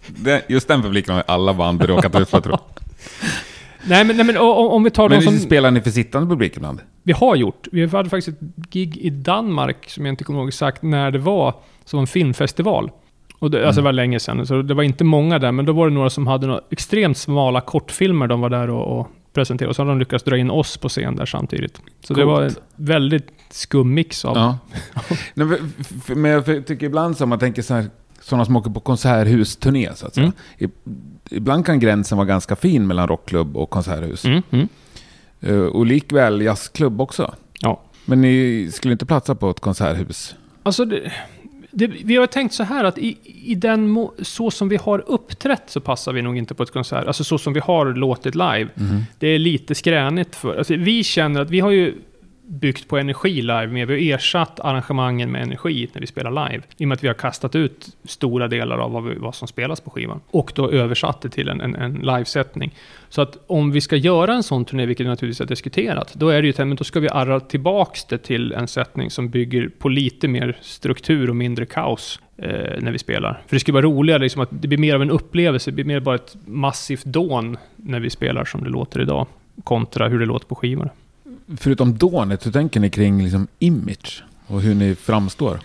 det, just den publiken har alla band råkat ut för tror jag. *laughs* nej, men, nej, men o- o- om vi tar Men de som... spelar ni för sittande publik ibland? Vi har gjort. Vi hade faktiskt ett gig i Danmark, som jag inte kommer ihåg exakt när det var, som en filmfestival. Och det, Alltså det var länge sedan, så det var inte många där, men då var det några som hade några extremt smala kortfilmer de var där och, och presenterade. Och så hade de lyckats dra in oss på scen där samtidigt. Så det Coolt. var en väldigt skum mix av... Ja. *laughs* För- för- Men jag tycker ibland så, om man tänker så här, sådana som åker på konserthusturné så att säga. Mm. Ibland kan gränsen vara ganska fin mellan rockklubb och konserthus. Mm, mm. Eh, Och likväl jazzklubb också. Ja. Men ni skulle inte platsa på ett konserthus? Alltså, det, det, vi har tänkt så här att i, i den så som vi har uppträtt så passar vi nog inte på ett konsert. Alltså så som vi har låtit live. Det är lite skränigt för... Alltså, vi känner att vi har ju byggt på energi live, men vi har ersatt arrangemangen med energi när vi spelar live. I och med att vi har kastat ut stora delar av vad, vi, vad som spelas på skivan. Och då översatt det till en, en, en livesättning. Så att om vi ska göra en sån turné, vilket naturligtvis har diskuterat, då är det ju men då ska vi arra tillbaks det till en sättning som bygger på lite mer struktur och mindre kaos eh, när vi spelar. För det skulle vara roligare, liksom att det blir mer av en upplevelse, det blir mer bara ett massivt dån när vi spelar som det låter idag, kontra hur det låter på skivor. Förutom dånet, hur tänker ni kring liksom image? Och hur ni framstår?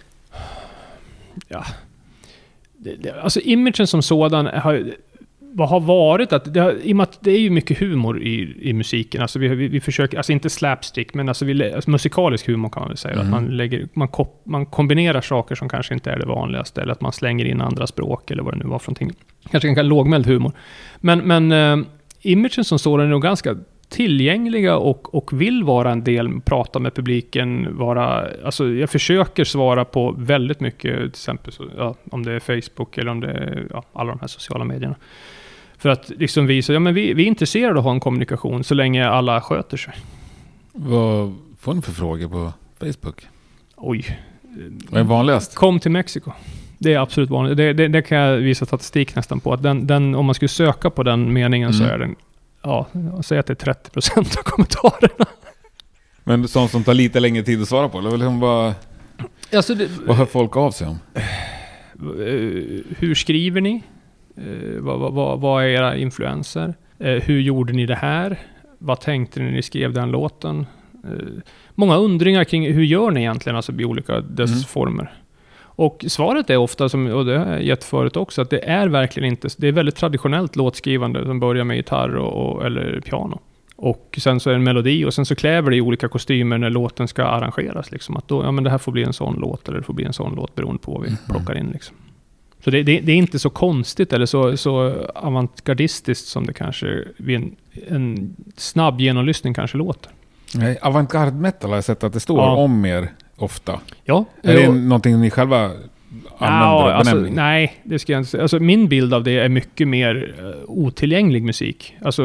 det, det, alltså imagen som sådan har, vad har varit att, det, har, i och med att det är ju mycket humor i, i musiken, alltså vi, vi, vi försöker, alltså inte slapstick, men alltså, vi, alltså musikalisk humor kan man väl säga, Mhm. att man, lägger, man, kop, man kombinerar saker som kanske inte är det vanligaste, eller att man slänger in andra språk, eller vad det nu var för någonting. Kanske en lågmäld humor. Men, men eh, imagen som sådan är nog ganska tillgängliga och, och vill vara en del, prata med publiken, vara... Alltså jag försöker svara på väldigt mycket, till exempel så, ja, om det är Facebook eller om det är ja, alla de här sociala medierna. För att liksom visa, ja men vi, vi är intresserade av att ha en kommunikation så länge alla sköter sig. Vad får ni för frågor på Facebook? Oj. Vad är vanligast? Kom till Mexiko. Det är absolut vanligt. Det, det, det kan jag visa statistik nästan på. Att den, den, om man skulle söka på den meningen så Mm. är den, ja, säger att det är 30% av kommentarerna. Men sånt som tar lite längre tid att svara på? Eller liksom vad, Alltså det, vad hör folk av sig om? Eh, hur skriver ni? Eh, vad, vad- vad, är era influenser? Eh, hur gjorde ni det här? Vad tänkte ni när ni skrev den låten? Många undringar kring hur gör ni egentligen, alltså i olika dess Mm. former. Och svaret är ofta, som, och det har jag gett förut också, att det är verkligen inte, det är väldigt traditionellt låtskrivande som börjar med gitarr och, och, eller piano. Och sen så är det en melodi och sen så kräver det i olika kostymer när låten ska arrangeras. Liksom. Att då, ja men det här får bli en sån låt, eller det får bli en sån låt beroende på vad vi plockar in. Liksom. Så det, det, det är inte så konstigt eller så, så avantgardistiskt som det kanske vid en, en snabb genomlyssning kanske låter. Nej, avantgarde metal har jag sett att det står Ja. om er ofta. Ja, Är det och- någonting ni själva använder? Ja, alltså, nej, det ska jag inte säga. Alltså, min bild av det är mycket mer uh, otillgänglig musik. Alltså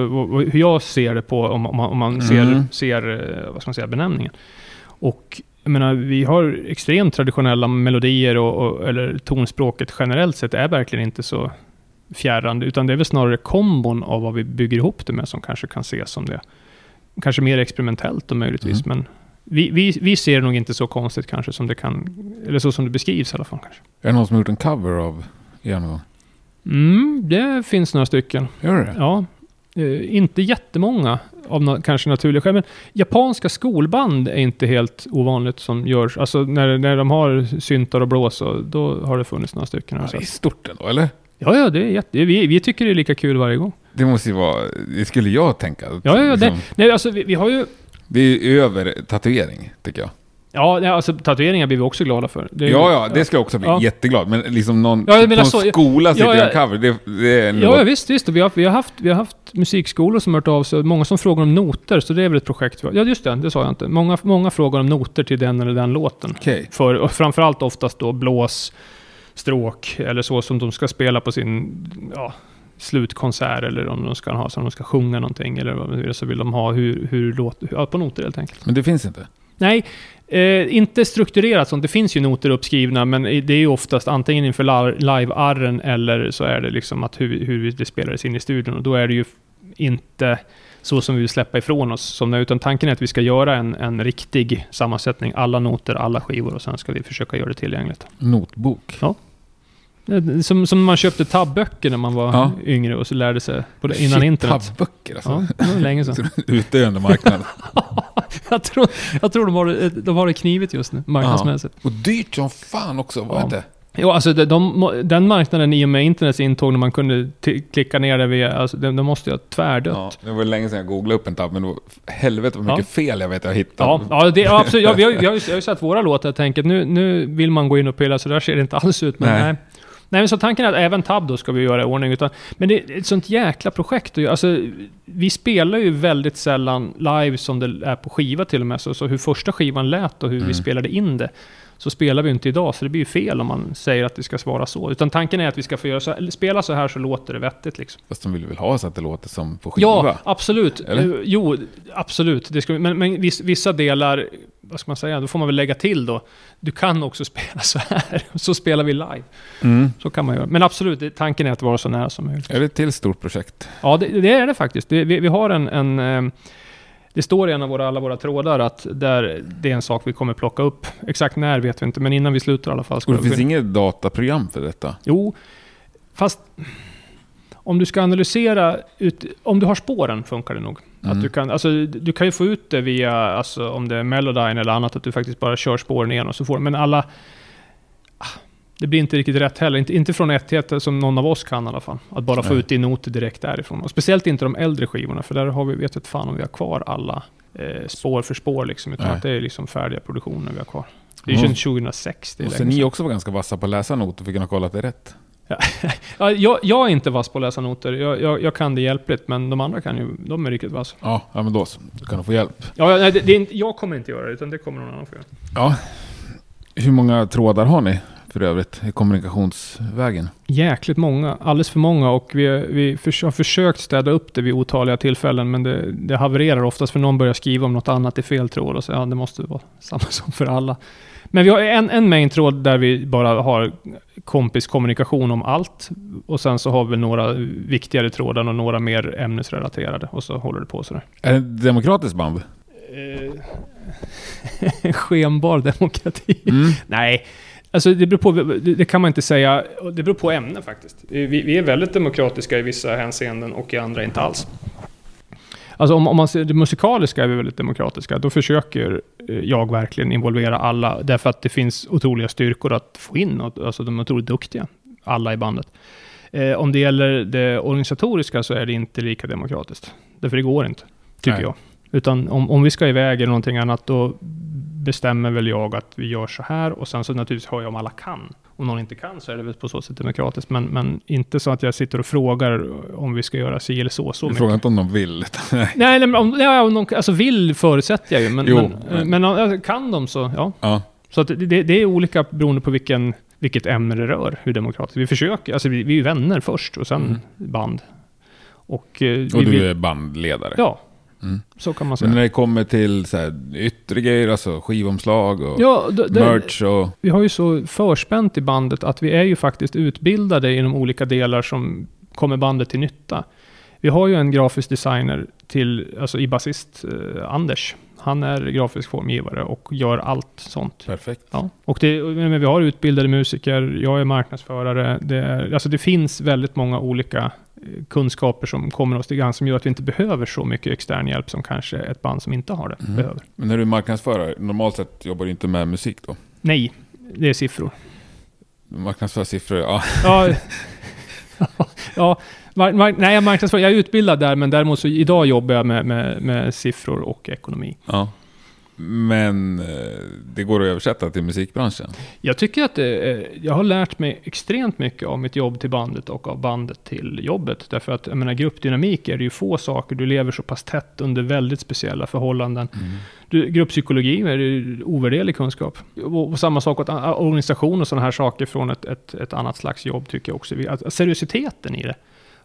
hur jag ser det på, om, om man, om man ser, Mm. ser eh, vad ska man säga, benämningen. Och jag menar, vi har extremt traditionella melodier och, och, eller tonspråket generellt sett är verkligen inte så fjärran. Utan det är väl snarare kombon av vad vi bygger ihop det med som kanske kan ses som det. Kanske mer experimentellt då möjligtvis, men vi, vi, vi ser det nog inte så konstigt kanske som det kan, eller så som det beskrivs i alla fall kanske. Är det någon som har gjort en cover av er någon gång? Mm, det finns några stycken. Gör det? Ja, eh, inte jättemånga av na- kanske naturliga skäl. Men japanska skolband är inte helt ovanligt som görs. Alltså när, när de har syntar och blås, och då har det funnits några stycken. Ja, Alltså. det är stort ändå, eller? Ja, ja, det är jätte, vi, vi tycker det är lika kul varje gång. Det måste ju vara, det skulle jag tänka. Ja, ja, ja, det, Liksom, nej, alltså, vi, vi har ju... det är över tatuering, tycker jag. Ja, alltså tatueringar blir vi också glada för. Ju- Ja, ja, det ska jag också bli Ja. jätteglad. Men liksom någon Ja, en så- skola sitter ja, och ja. en cover, det, det är ändå... Ja, ja, visst, visst. Och Vi har, vi, har haft, vi har haft musikskolor som hört av sig. Många som frågar om noter, så det är väl ett projekt. vi Ja, just det. Det sa jag inte. Många, många frågar om noter till den eller den låten. Okej. För, och framförallt oftast då blås, stråk eller så som de ska spela på sin ja, slutkonsert eller om de ska ha så de ska sjunga någonting eller vad det så vill de ha hur, hur låt, ja, på noter helt enkelt. Men det finns inte? Nej, eh, inte strukturerat sånt. Det finns ju noter uppskrivna, men det är ju oftast antingen inför live-arren eller så är det liksom att hur, hur det spelades in i studion. Och då är det ju inte så som vi vill släppa ifrån oss. Som det, utan tanken är att vi ska göra en, en riktig sammansättning. Alla noter, alla skivor och sen ska vi försöka göra det tillgängligt. Notbok? Eh, Som, som man köpte tabböcker när man var Ja. yngre och så lärde sig på det, innan Shit, internet. Tabböcker alltså. Ja, det var länge sedan. *laughs* Utdöende marknad. *laughs* jag tror, jag tror de, har det, de har det knivigt just nu, marknadsmässigt. Och dyrt som fan också, var Ja. det? Jo, alltså de, de, den marknaden i och med internets intåg när man kunde klicka ner det via, alltså de, de måste ju ha tvärdött. Ja, det var länge sedan jag googlade upp en tabb, men det var, helvete vad mycket fel jag vet jag hittade. Ja, ja, det, ja absolut. Ja, vi har, vi har, ju- jag har ju sett våra låtar och tänker att nu, nu vill man gå in och pilla, så där ser det inte alls ut. Men Nej. nej. Nej. men så tanken är att även Tab då ska vi göra i ordning. Utan, men det är ett sånt jäkla projekt. Alltså, vi spelar ju väldigt sällan live som det är på skiva till och med. Så, så hur första skivan lät och hur Mm. vi spelade in det. Så spelar vi inte idag, så det blir ju fel om man säger att det ska svara så. Utan tanken är att vi ska få göra så, eller spela så här så låter det vettigt liksom. Fast de vill väl ha så att det låter som på skiva? Ja, absolut. Eller? Eh, Jo, absolut. Det ska, men men viss, vissa delar, vad ska man säga, då får man väl lägga till då. Du kan också *laughs* spela så här, så spelar vi live. Mm. Så kan man göra. Men absolut, tanken är att vara så nära som möjligt. Är det ett till stort projekt? Ja, det, det är det faktiskt. Vi, vi har en... en eh, det står i en av våra, alla våra trådar att där, det är en sak vi kommer plocka upp. Exakt när vet vi inte, men innan vi slutar i alla fall. Och det finns inget dataprogram för detta? Jo, fast om du ska analysera ut, om du har spåren funkar det nog. Mm. Att du, kan, alltså, du kan ju få ut det via, alltså, om det är Melodyne eller annat, att du faktiskt bara kör spåren igen och så får Men alla... Det blir inte riktigt rätt heller. Inte, inte från ett till ett som någon av oss kan i alla fall. Att bara få Nej. ut i noter direkt därifrån. Och speciellt inte de äldre skivorna, för där har vi, vet fan om vi har kvar alla eh, spår för spår liksom. Utan Nej. att det är liksom färdiga produktioner vi har kvar. Det är Mm. ju 2006, det är Måste länge ni också vara ganska vassa på att läsa noter att kunna kolla att det är rätt? *laughs* Ja, jag, jag är inte vass på att läsa noter. Jag, jag, jag kan det hjälpligt, men de andra kan ju, de är riktigt vass. Ja, ja men då så. Då kan du få hjälp. Ja, nej, det, det är inte, jag kommer inte göra det, utan det kommer någon annan få göra. Ja. Hur många trådar har ni för övrigt i kommunikationsvägen? Jäkligt många, alldeles för många och vi, vi har försökt städa upp det vid otaliga tillfällen, men det, det havererar oftast för någon börjar skriva om något annat i fel tråd och så, ja, det måste vara *laughs* samma som för alla. Men vi har en, en main-tråd där vi bara har kompiskommunikation om allt. Och sen så har vi några viktigare trådar och några mer ämnesrelaterade. Och så håller det på sådär. Är det ett demokratiskt band? Eh, *laughs* skenbar demokrati. Mm. Nej, alltså det beror på, det kan man inte säga. Det beror på ämne faktiskt. Vi, vi är väldigt demokratiska i vissa hänseenden och i andra inte alls. Alltså om, om man ser det musikaliska är vi väldigt demokratiska. Då försöker eh, jag verkligen involvera alla. Därför att det finns otroliga styrkor att få in. och- Alltså de är otroligt duktiga. Alla i bandet. Eh, om det gäller det organisatoriska så är det inte lika demokratiskt. Därför det går inte, tycker Nej. jag. Utan om, om vi ska iväg eller någonting annat, då bestämmer väl jag att vi gör så här. Och sen så naturligtvis hör jag om alla kan. Om någon inte kan så är det väl på så sätt demokratiskt. Men, men inte så att jag sitter och frågar om vi ska göra si eller så. så Du frågar inte om de vill. *laughs* Nej. Nej, men om, ja, om någon, alltså vill förutsätter jag ju. Men, Jo, men, men- men, alltså, kan de så, ja. Ja. Så att det, det, är olika beroende på vilken, vilket ämne det rör, hur demokratiskt. Vi försöker, alltså vi, vi är vänner först och sen Mm. band. Och, eh, vi, Och du vi, är bandledare? Ja, Mm. så kan man Men säga. när det kommer till så här, yttre grejer, alltså skivomslag och Ja, det, det, merch och... vi har ju så förspänt i bandet att vi är ju faktiskt utbildade inom olika delar som kommer bandet till nytta? Vi har ju en grafisk designer till, alltså i basist, eh, Anders. Han är grafisk formgivare och gör allt sånt. Perfekt. Ja. Och det, men vi har utbildade musiker, jag är marknadsförare. Det, är, alltså det finns väldigt många olika kunskaper som kommer oss till gagn som gör att vi inte behöver så mycket extern hjälp som kanske ett band som inte har det Mm. behöver. Men när du är marknadsförare, normalt sett jobbar du inte med musik då? Nej, det är siffror. Marknadsföra siffror, ja. Ja, *laughs* ja mar, mar, nej, jag marknadsför. Jag är utbildad där, men däremot så idag jobbar jag med, med, med siffror och ekonomi. ja. Men eh, det går att översätta till musikbranschen. Jag tycker att det, är- jag har lärt mig extremt mycket av mitt jobb till bandet och av bandet till jobbet. Därför att, jag menar, gruppdynamik är det ju få saker. Du lever så pass tätt under väldigt speciella förhållanden. Du, grupppsykologi är ju ovärderlig kunskap. Och, och samma sak åt organisation och sådana här saker från ett, ett, ett annat slags jobb tycker jag också. Att, seriositeten i det.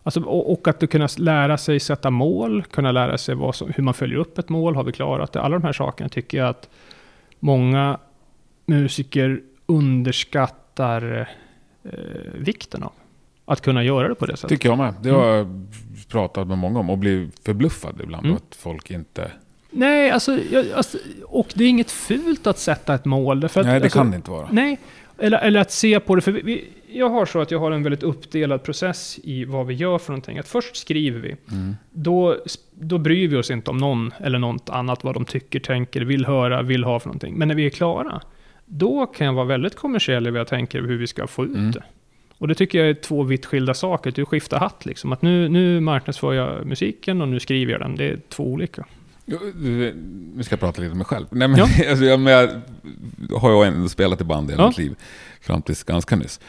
Alltså, och, och att du kunna lära sig sätta mål, kunna lära sig som, hur man följer upp ett mål, har vi klarat det? Alla de här sakerna tycker jag att många musiker underskattar eh, vikten av. Att kunna göra det på det sättet. Tycker jag med. Det har jag pratat med många om och blivit förbluffad ibland Mm. att folk inte... Nej, alltså, jag, alltså, och det är inget fult att sätta ett mål. därför Att, Nej, det alltså, kan det inte vara. Nej, eller, eller att se på det. För vi, vi, jag har så att jag har en väldigt uppdelad process i vad vi gör för någonting. Att först skriver vi. Mm. Då, då bryr vi oss inte om någon eller något annat, vad de tycker, tänker, vill höra, vill ha för någonting. Men när vi är klara, då kan jag vara väldigt kommersiell i vad jag tänker hur vi ska få ut Mm. det. Och det tycker jag är två vitt skilda saker. Du skiftar hatt liksom. Att nu, nu marknadsför jag musiken och nu skriver jag den. Det är två olika. Nu ska jag prata lite om mig själv. Nej, men, Ja. *laughs* alltså, jag, men jag har ju ändå spelat i band i hela Ja. mitt liv. Fram tills ganska nyss.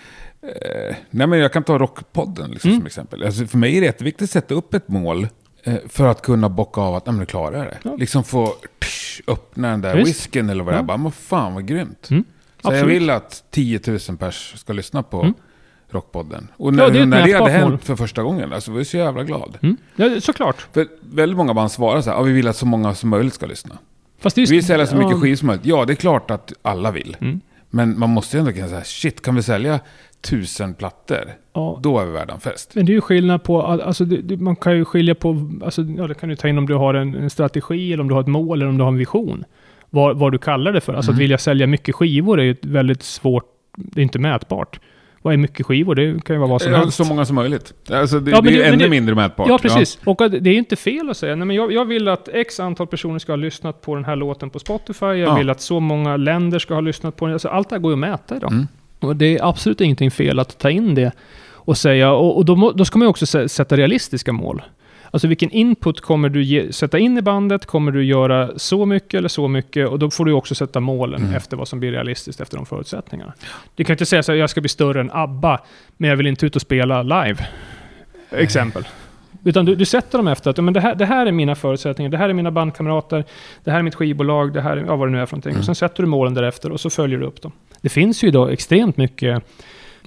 Eh, nej, men jag kan ta Rockpodden liksom, Mm. som exempel. Alltså, för mig är det jätteviktigt att sätta upp ett mål eh, för att kunna bocka av att nej, men nu klarar jag det. Ja. Liksom få tsch, öppna den där Visst. whisken eller vad det är. Ja. Bara, men fan vad grymt. Mm. Så jag vill att 10 000 pers ska lyssna på Mm. Rockpodden. Och när, det är ett när det hade hänt för första gången, alltså, var jag så jävla glad. Mm. Ja, såklart. För väldigt många band svarar så här, ja, vi vill att så många som möjligt ska lyssna. Fast det är Vi sälja så mycket ja. skivor som möjligt. Ja, det är klart att alla vill. Mm. Men man måste ju ändå kunna säga, shit, kan vi sälja tusen plattor? Ja. Då är vi värda en fest. Men det är ju skillnad på, alltså det, man kan ju skilja på, alltså, ja, det kan du ta in om du har en, en strategi, eller om du har ett mål, eller om du har en vision. Vad, vad du kallar det för. Alltså Mm. att vilja sälja mycket skivor är ju ett väldigt svårt, det är inte mätbart. Vad är mycket skivor? Det kan ju vara vad som Ja, helst. så många som möjligt. Alltså, det, Ja, det är men ännu det- mindre mätbart. Ja, precis. Och att det är inte fel att säga, nej men jag, jag vill att x antal personer ska ha lyssnat på den här låten på Spotify, jag Ja. vill att så många länder ska ha lyssnat på den. Alltså, allt det här går ju att mäta idag. Mm. Och det är absolut ingenting fel att ta in det och säga, och, och då, då ska man ju också sä- sätta realistiska mål. Alltså vilken input kommer du ge, sätta in i bandet? Kommer du göra så mycket eller så mycket? Och då får du också sätta målen Mm. efter vad som blir realistiskt efter de förutsättningarna. Du kan inte säga så här, jag ska bli större än ABBA, men jag vill inte ut och spela live. Exempel. Utan du, du sätter dem efter att men det, här, det här är mina förutsättningar, det här är mina bandkamrater, det här är mitt skivbolag, det här är ja, vad det nu är för någonting. Mm. Och sen sätter du målen därefter och så följer du upp dem. Det finns ju idag extremt mycket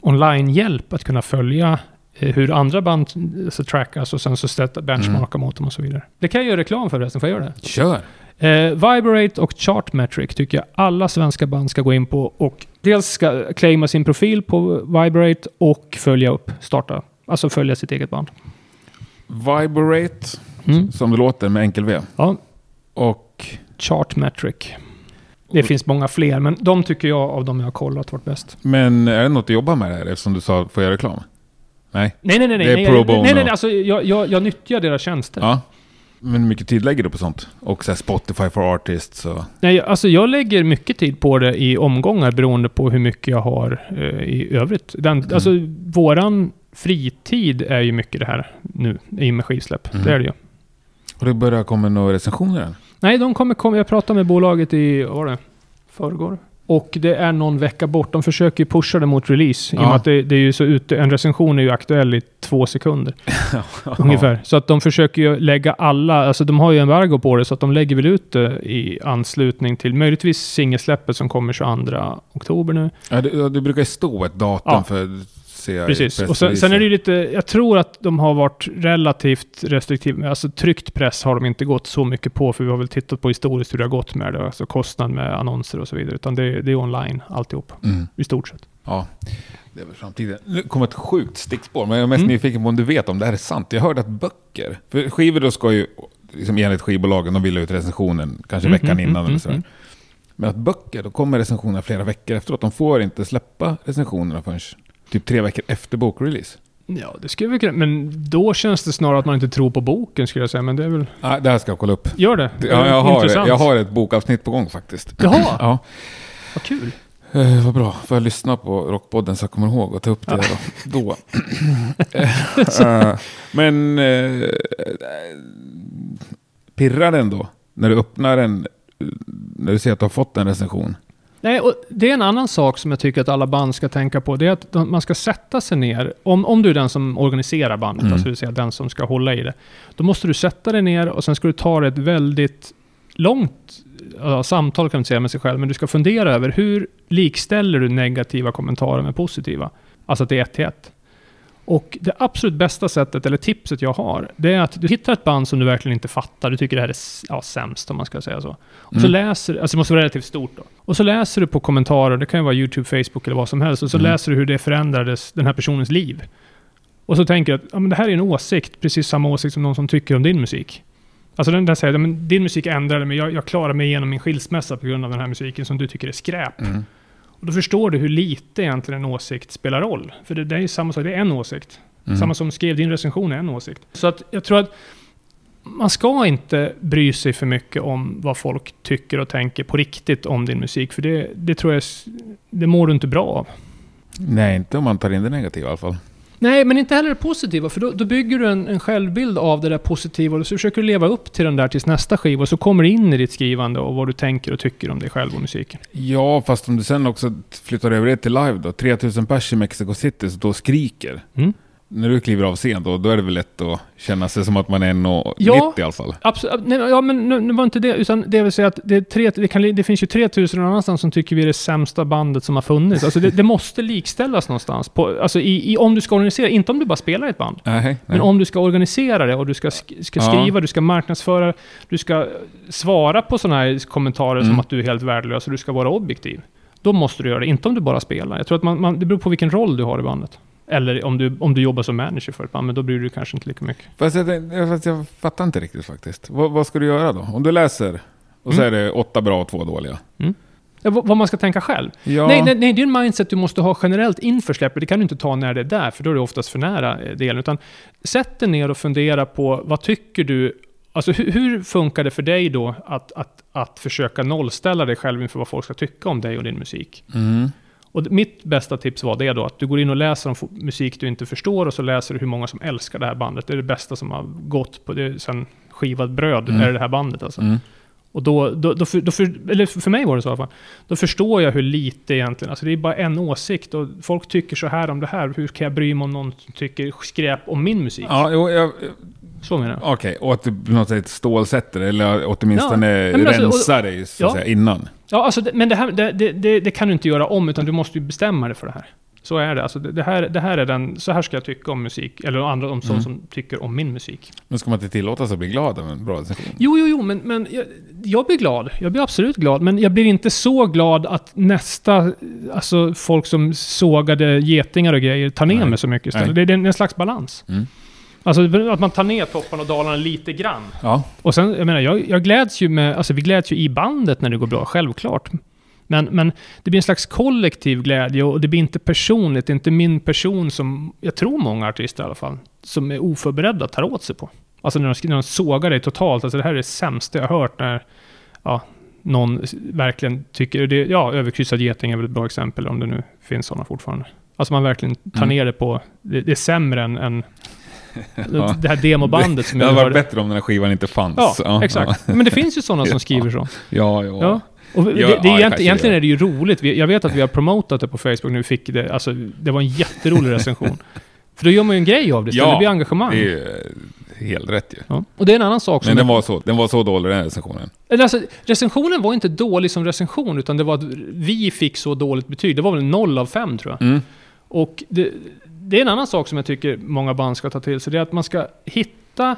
online-hjälp att kunna följa eh, hur andra band eh, så trackas och sen så sätta benchmarka mot dem och så vidare. Det kan jag göra reklam för förresten, får jag göra det? Kör. Eh, Vibrate och Chartmetric tycker jag alla svenska band ska gå in på och dels ska claima sin profil på Vibrate och följa upp, starta, alltså följa sitt eget band. Vibrate, Mm. som det låter med enkel V. Ja, Och Chartmetric. Det finns många fler, men de tycker jag av de jag har kollat varit bäst. Men är det något du jobbar med där eftersom du sa får jag reklam? Nej? Nej, nej, nej. nej Det är nej, pro nej, bono. nej, nej, alltså jag, jag, jag nyttjar deras tjänster. Ja. Men hur mycket tid lägger du på sånt? Och så här Spotify for Artists och... Nej, alltså jag lägger mycket tid på det i omgångar beroende på hur mycket jag har eh, i övrigt. Den, Mm. Alltså våran fritid är ju mycket det här nu i och med skivsläpp. Mm. Det är det ju. Och det börjar komma några recensioner än? Nej, de kommer komma. Jag pratade med bolaget i, vad var det? Förrgår. Och det är någon vecka bort. De försöker ju pusha det mot release. I och Ja. med att det, det är ju så ute, en recension är ju aktuell i två sekunder. *laughs* Ungefär. Så att de försöker ju lägga alla, alltså de har ju embargo på det, så att de lägger väl ut det i anslutning till möjligtvis singelsläppet som kommer 22 oktober nu. Ja, det, ja, det brukar ju stå ett datum Ja. för se i Precis. Och sen, sen är det ju lite, jag tror att de har varit relativt restriktiva. Alltså tryckt press har de inte gått så mycket på, för vi har väl tittat på historiskt hur det har gått med det. Alltså kostnad med annonser och så vidare. Utan det, det är online alltihop, Mm. i stort sett. Ja, det är väl framtiden. Nu kommer ett sjukt stickspår, men jag är mest Mm. nyfiken på om du vet om det här är sant. Jag hörde att böcker, för skivor då ska ju, liksom enligt skivbolagen, de vill ut recensionen kanske Mm, veckan mm, innan mm, eller sådär. mm. Men att böcker, då kommer recensionerna flera veckor efteråt. De får inte släppa recensionerna förrän typ tre veckor efter bokrelease. Ja, det skulle vi kunna... Men då känns det snarare att man inte tror på boken, skulle jag säga. Men det är väl... Ah, det här ska jag kolla upp. Gör det. Ja, jag, har, Intressant. jag har ett bokavsnitt på gång faktiskt. Jaha, *clears throat* Ja, vad kul. eh, vad bra. Får jag lyssna på Rockpodden så jag kommer ihåg att ta upp det då. då. *laughs* Eh, Men eh, pirrar den då? När du öppnar den, när du ser att du har fått en recension? Nej, och det är en annan sak som jag tycker att alla band ska tänka på. Det är att de- man ska sätta sig ner. Om, om du är den som organiserar bandet, Mm. alltså det vill säga den som ska hålla i det. Då måste du sätta dig ner och sen ska du ta ett väldigt långt ja, samtal kan du säga med sig själv. Men du ska fundera över hur likställer du negativa kommentarer med positiva? Alltså att det är ett till ett. Och det absolut bästa sättet, eller tipset jag har, det är att du hittar ett band som du verkligen inte fattar. Du tycker det här är ja, sämst, om man ska säga så. Och så Mm. läser alltså det måste vara relativt stort då. Och så läser du på kommentarer, det kan ju vara YouTube, Facebook eller vad som helst. Och så Mm. läser du hur det förändrades, den här personens liv. Och så tänker du att ja, men det här är en åsikt, precis samma åsikt som någon som tycker om din musik. Alltså den där säger, men din musik ändrade mig, jag, jag klarar mig igenom min skilsmässa på grund av den här musiken som du tycker är skräp. Mm. Och då förstår du hur lite egentligen en åsikt spelar roll. För det, det är ju samma sak, det är en åsikt. Mm. Samma som skrev din recension är en åsikt. Så att jag tror att man ska inte bry sig för mycket om vad folk tycker och tänker på riktigt om din musik. För det, det tror jag, det mår du inte bra av. Nej, inte om man tar in det negativa i alla fall. Nej, men inte heller det positiva. För då, då bygger du en, en självbild av det där positiva och så försöker du leva upp till den där tills nästa skiva. Och så kommer du in i ditt skrivande och vad du tänker och tycker om dig själv och musiken. Ja, fast om du sen också flyttar över det till live då. 3000 pers i Mexico City, så då skriker. Mm. När du kliver av scen då, då är det väl lätt att känna sig som att man är 1,90 Ja. i alla fall. Absolut. Nej, ja, men nu, nu var inte det, utan det vill säga att det, tre, det, kan, det finns ju 3000 någon annanstans som tycker vi är det sämsta bandet som har funnits. Alltså det, det måste likställas någonstans. På, alltså i, i, om du ska organisera, inte om du bara spelar i ett band. Nej, nej. Men om du ska organisera det och du ska, sk- ska Ja. skriva, du ska marknadsföra, du ska svara på sådana här kommentarer som Mm. att du är helt värdelös och du ska vara objektiv. Då måste du göra det, inte om du bara spelar. Jag tror att man, man, det beror på vilken roll du har i bandet. Eller om du, om du jobbar som manager för ett band, men då bryr du dig kanske inte lika mycket. Fast jag, fast jag fattar inte riktigt faktiskt. Vad, vad ska du göra då? Om du läser och så är Mm. det åtta bra och två dåliga. Ja, vad, vad man ska tänka själv. Ja, Nej, nej, nej, det är en mindset du måste ha generellt inför släppet. Det kan du inte ta när det är där, för då är det oftast för nära eh, delen. Utan sätt dig ner och fundera på vad tycker du Alltså hur, hur funkar det för dig då att, att, att försöka nollställa dig själv inför vad folk ska tycka om dig och din musik? Mm. Och mitt bästa tips var det då, att du går in och läser om musik du inte förstår och så läser du hur många som älskar det här bandet. Det är det bästa som har gått på det sen skivat bröd, Mm. är det här bandet alltså. Mm. Och då, då, då, för, då för, eller för mig var det så i alla fall. Då förstår jag hur lite egentligen, alltså det är bara en åsikt och folk tycker så här om det här. Hur kan jag bry mig om någon tycker skräp om min musik? Ja, jag, Så menar jag. okej. Och att du på något sätt stålsätter det, eller åtminstone Ja, alltså, och- rensar dig så att ja. säga innan. Ja, alltså, men det, här, det, det, det, kan du inte göra om, utan du måste ju bestämma dig för det här. Så är det. Alltså, det, här, det här är den, så här ska jag tycka om musik, eller andra om Mm. som tycker om min musik. Men ska man inte tillåta sig att bli glad av en bra recension? Jo, jo, jo, men, men jag, jag blir glad. Jag blir absolut glad. Men jag blir inte så glad att nästa, alltså folk som sågade getingar och grejer, tar ner Nej. mig så mycket istället. Det är en slags balans. Mm. Alltså att man tar ner topparna och dalarna lite grann. Ja. Och sen, jag menar, jag, jag gläds ju med, alltså vi gläds ju i bandet när det går bra, självklart. Men, men det blir en slags kollektiv glädje och det blir inte personligt. Det är inte min person som, jag tror många artister i alla fall, som är oförberedda tar åt sig på. Alltså när de, när de sågar dig totalt. Alltså det här är det sämsta jag har hört när ja, någon verkligen tycker... Det, ja, överkryssad geting är väl ett bra exempel om det nu finns sådana fortfarande. Alltså man verkligen tar Mm. ner det på... Det, det är sämre än, än Ja. det här demobandet som Det hade varit bättre om den här skivan inte fanns. Ja, exakt. Men det finns ju sådana som skriver så. Ja, ja. Ja. Och det, Ja, det, ja, är det egent, egentligen är. är det ju roligt. Jag vet att vi har promotat det på Facebook nu. Fick det, alltså, det var en jätterolig *laughs* recension. För då gör man ju en grej av det. Ja, det blir engagemang. Det är eh, helt rätt ju. Ja. Och det är en annan sak som... Men den var så, den var så dålig den här recensionen. Eller Alltså, recensionen var inte dålig som recension, utan det var att vi fick så dåligt betyg. Det var väl noll av fem tror jag. Mm. Och det, det är en annan sak som jag tycker många band ska ta till sig. Det är att man ska hitta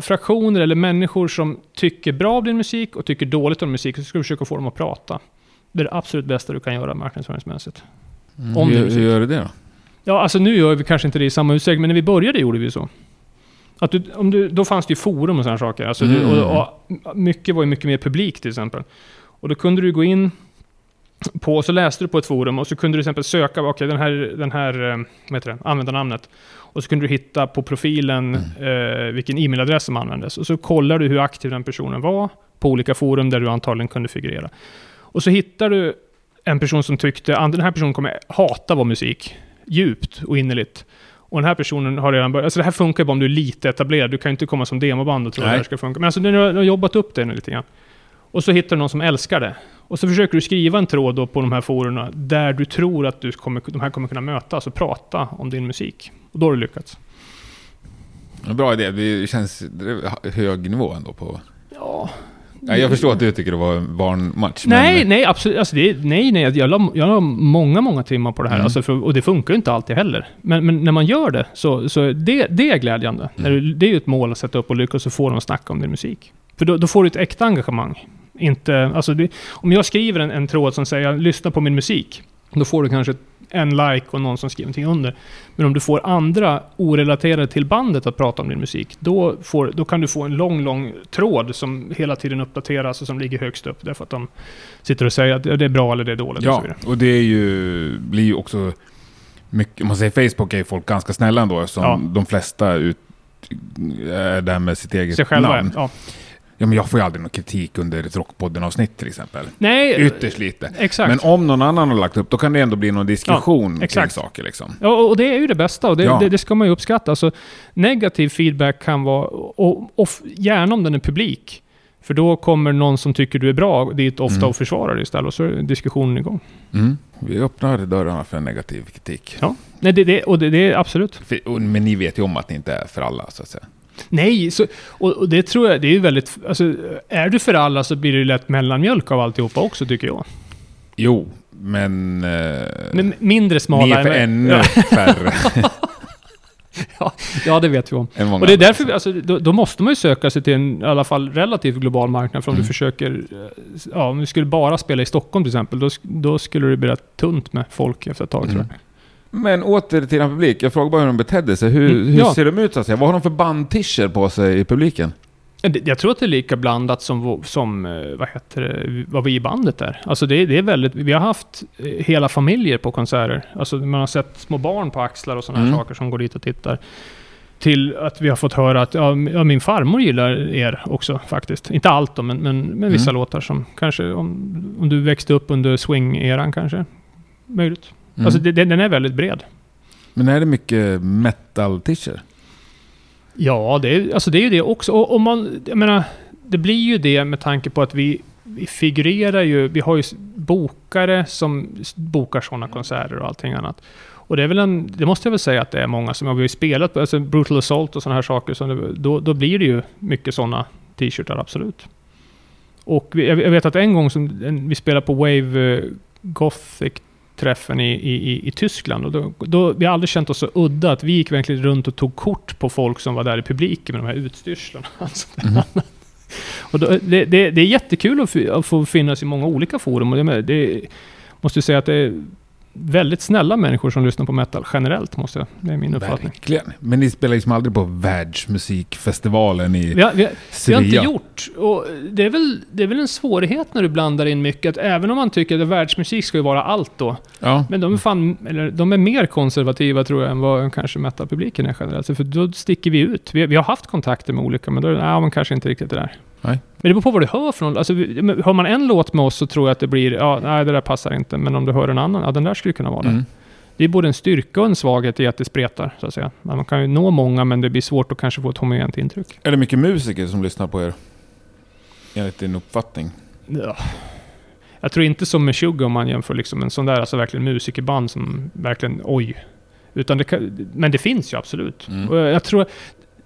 fraktioner eller människor som tycker bra om din musik och tycker dåligt om musik. Så ska du försöka få dem att prata. Det är det absolut bästa du kan göra marknadsföringsmässigt. Om hur, hur gör du det då? Ja, alltså nu gör vi kanske inte det i samma utsträckning, men när vi började gjorde vi så. Att du, om du, då fanns det ju forum och sådana saker. Alltså du, Mm. och, och, mycket var ju mycket mer publik till exempel. Och då kunde du gå in på, så läste du på ett forum och så kunde du till exempel söka, okej den här, den här eh, vad heter det, användarnamnet. Och så kunde du hitta på profilen eh, vilken e-mailadress som användes. Och så kollar du hur aktiv den personen var på olika forum där du antagligen kunde figurera. Och så hittar du en person som tyckte att den här personen kommer hata vår musik djupt och innerligt. Och den här personen har redan börjat... Alltså det här funkar bara om du är lite etablerad. Du kan ju inte komma som demoband och tro att det här ska funka. Men alltså du har, du har jobbat upp det nu lite grann. Och så hittar du någon som älskar det. Och så försöker du skriva en tråd då på de här forumen där du tror att du kommer, de här kommer kunna mötas och prata om din musik. Och då har du lyckats. Bra idé. Det känns hög nivå ändå på... Ja. Ja, jag förstår att du tycker det var en barnmatch. Nej, men, nej, absolut. Alltså det, nej, nej. Jag la, jag la många, många timmar på det här. Mm. Alltså för, och det funkar ju inte alltid heller. Men, men när man gör det, så, så det, det är glädjande. Du, det är ju ett mål att sätta upp och lyckas och få dem att snacka om din musik. För då, då får du ett äkta engagemang. Inte, alltså det, om jag skriver en, en tråd som säger lyssna på min musik. Då får du kanske en like och någon som skriver någonting under. Men om du får andra orelaterade till bandet att prata om din musik, då, får, då kan du få en lång, lång tråd som hela tiden uppdateras och som ligger högst upp. Därför att de sitter och säger att det är bra eller det är dåligt. och Ja, vidare. och det är ju, blir ju också... Mycket, om man säger Facebook är folk ganska snälla ändå eftersom Ja. de flesta ut, är där med sitt eget namn. ja. Ja, men jag får ju aldrig någon kritik under ett Rockpodden-avsnitt till exempel. Nej, Ytterst lite. exakt. Men om någon annan har lagt upp, då kan det ändå bli någon diskussion kring exakt. saker liksom. Ja, och det är ju det bästa och det, Ja. det, det ska man ju uppskatta. Alltså, negativ feedback kan vara, och, och gärna om den är publik. För då kommer någon som tycker du är bra dit ofta Mm. och försvarar dig istället och så är diskussionen igång. Mm. Vi öppnar dörrarna för negativ kritik. Ja. Nej, det, det, och det, det är absolut. För- och- Men ni vet ju om att det inte är för alla, så att säga. Nej, så, och, och det tror jag, det är ju väldigt... Alltså, är du för alla så blir det ju lätt mellanmjölk av alltihopa också, tycker jag. Jo, men... Eh, Men mindre smala... ni är för ännu ja, färre *laughs* ja, det vet vi om. Och det är därför, vi- alltså, då, då måste man ju söka sig till en i alla fall relativt global marknad. För om Mm. du försöker, eh, ja, om du skulle bara spela i Stockholm till exempel, då, då skulle det bli rätt tunt med folk efter ett tag tror Mm. jag. Men åter till den publik. Jag frågar bara hur de betedde sig. Hur, Mm, hur ja. ser de ut så att säga? Vad har de för bandtischer på sig i publiken? Jag tror att det är lika blandat som, som eh, vad heter det, vad vi i bandet är. Alltså det, det är väldigt, vi har haft eh, hela familjer på konserter. Alltså man har sett små barn på axlar och sådana Mm. saker som går dit och tittar. Till att vi har fått höra att ja, min farmor gillar er också faktiskt. Inte allt då, men, men, men vissa Mm. låtar som kanske, om, om du växte upp under swing-eran kanske. Möjligt. Mm. Alltså det, den är väldigt bred. Men är det mycket metal-tischer? Ja, det är, alltså det är ju det också. Och om man, jag menar, det blir ju det med tanke på att vi, vi figurerar ju, vi har ju bokare som bokar sådana konserter och allting annat. Och det är väl en, det måste jag väl säga att det är många som har vi spelat på, alltså Brutal Assault och sådana här saker, så det, då, då blir det ju mycket sådana t-shirtar, absolut. Och vi, jag vet att en gång som vi spelade på Wave eh, Gothic träffen i, i, i- Tyskland. Och då, då, vi har aldrig känt oss så udda att vi gick verkligen runt och tog kort på folk som var där i publiken med de här utstyrslorna. *laughs* Alltså, Mhm. och då, det, det, det är jättekul att, att få finnas i många olika forum. Och det, det måste säga att det väldigt snälla människor som lyssnar på metal generellt, måste jag. Det är min uppfattning. Verkligen. Men ni spelar liksom aldrig på världsmusikfestivalen i Vi har, vi, har, vi har inte gjort. Och det, är väl, det är väl en svårighet när du blandar in mycket. Att även om man tycker att världsmusik ska ju vara allt då. Ja. Men de är, fan, eller, de är mer konservativa tror jag än vad kanske metalpubliken är generellt. För då sticker vi ut. Vi, vi har haft kontakter med olika, men då är det, nej, men kanske inte riktigt det där. Nej. Men det beror på vad du hör för någon. Alltså, hör man en låt med oss så tror jag att det blir, ja, nej det där passar inte. Men om du hör en annan, ja den där skulle kunna vara det. Mm. Det är både en styrka och en svaghet i att det spretar, så att säga. Man kan ju nå många, men det blir svårt att kanske få ett homogent intryck. Är det mycket musiker som lyssnar på er? Enligt din uppfattning? Ja. Jag tror inte som med Sugar om man jämför liksom en sån där, alltså verkligen musikerband som verkligen, oj. Utan det kan, men det finns ju absolut. Mm. Jag tror,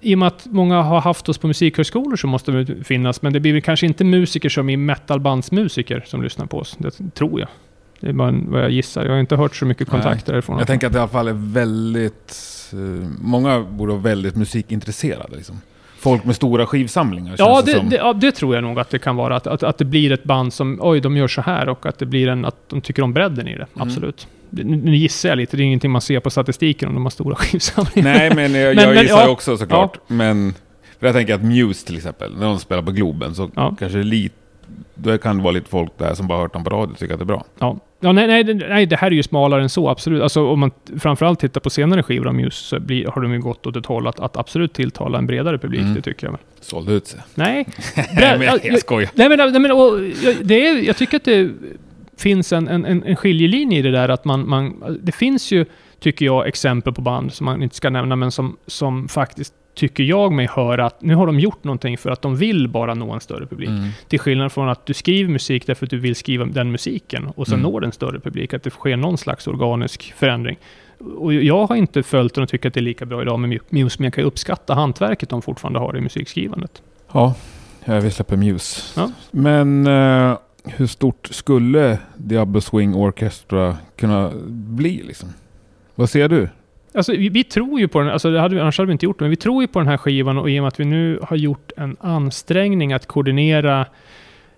i och med att många har haft oss på musikhögskolor så måste det finnas, men det blir väl kanske inte musiker som är metalbandsmusiker som lyssnar på oss. Det tror jag. Det är bara vad jag gissar. Jag har inte hört så mycket Nej. kontakter därifrån. Jag tänker att det i alla fall är väldigt... eh, många borde vara väldigt musikintresserade. Liksom. Folk med stora skivsamlingar Ja det, det, ja, det tror jag nog att det kan vara. Att, att, att det blir ett band som, oj, de gör så här och att det blir en, att de tycker om bredden i det. Mm. Absolut. Nu gissar jag lite, det är ingenting man ser på statistiken om de har stora *laughs* skivsamlingar. Nej, men jag, Men- jag men, gissar ja. också såklart. Men för jag tänker att Muse till exempel, när de spelar på Globen så Ja. kanske lite... Då kan det vara lite folk där som bara hört dem på radio och tycker att det är bra. Ja, ja nej, nej, det- nej, det här är ju smalare än så, absolut. Alltså om man framförallt tittar på senare skivor av Muse så blir, har de ju gått åt ett håll att, att absolut tilltala en bredare publik, Mm. det tycker jag. Sålde ut sig. Nej, *laughs* Nej, men jag, jag skojar. Nej men, nej, men och, jag- det är, jag tycker att det finns en, en, en skiljelinje i det där att man, man... Det finns ju, tycker jag, exempel på band som man inte ska nämna, men som, som faktiskt tycker jag mig höra att nu har de gjort någonting för att de vill bara nå en större publik. Mm. Till skillnad från att du skriver musik därför att du vill skriva den musiken och sen Mm. når den större publik. Att det sker någon slags organisk förändring. Och jag har inte följt den och tycker att det är lika bra idag med Muse, men jag kan uppskatta hantverket de fortfarande har i musikskrivandet. Ja, vill släppa Muse. Ja. Men eh, hur stort skulle Diablo Swing Orchestra kunna bli liksom? Vad ser du? Alltså, vi, vi tror ju på den, alltså det hade vi, annars hade vi inte gjort det, men vi tror ju på den här skivan och i och med att vi nu har gjort en ansträngning att koordinera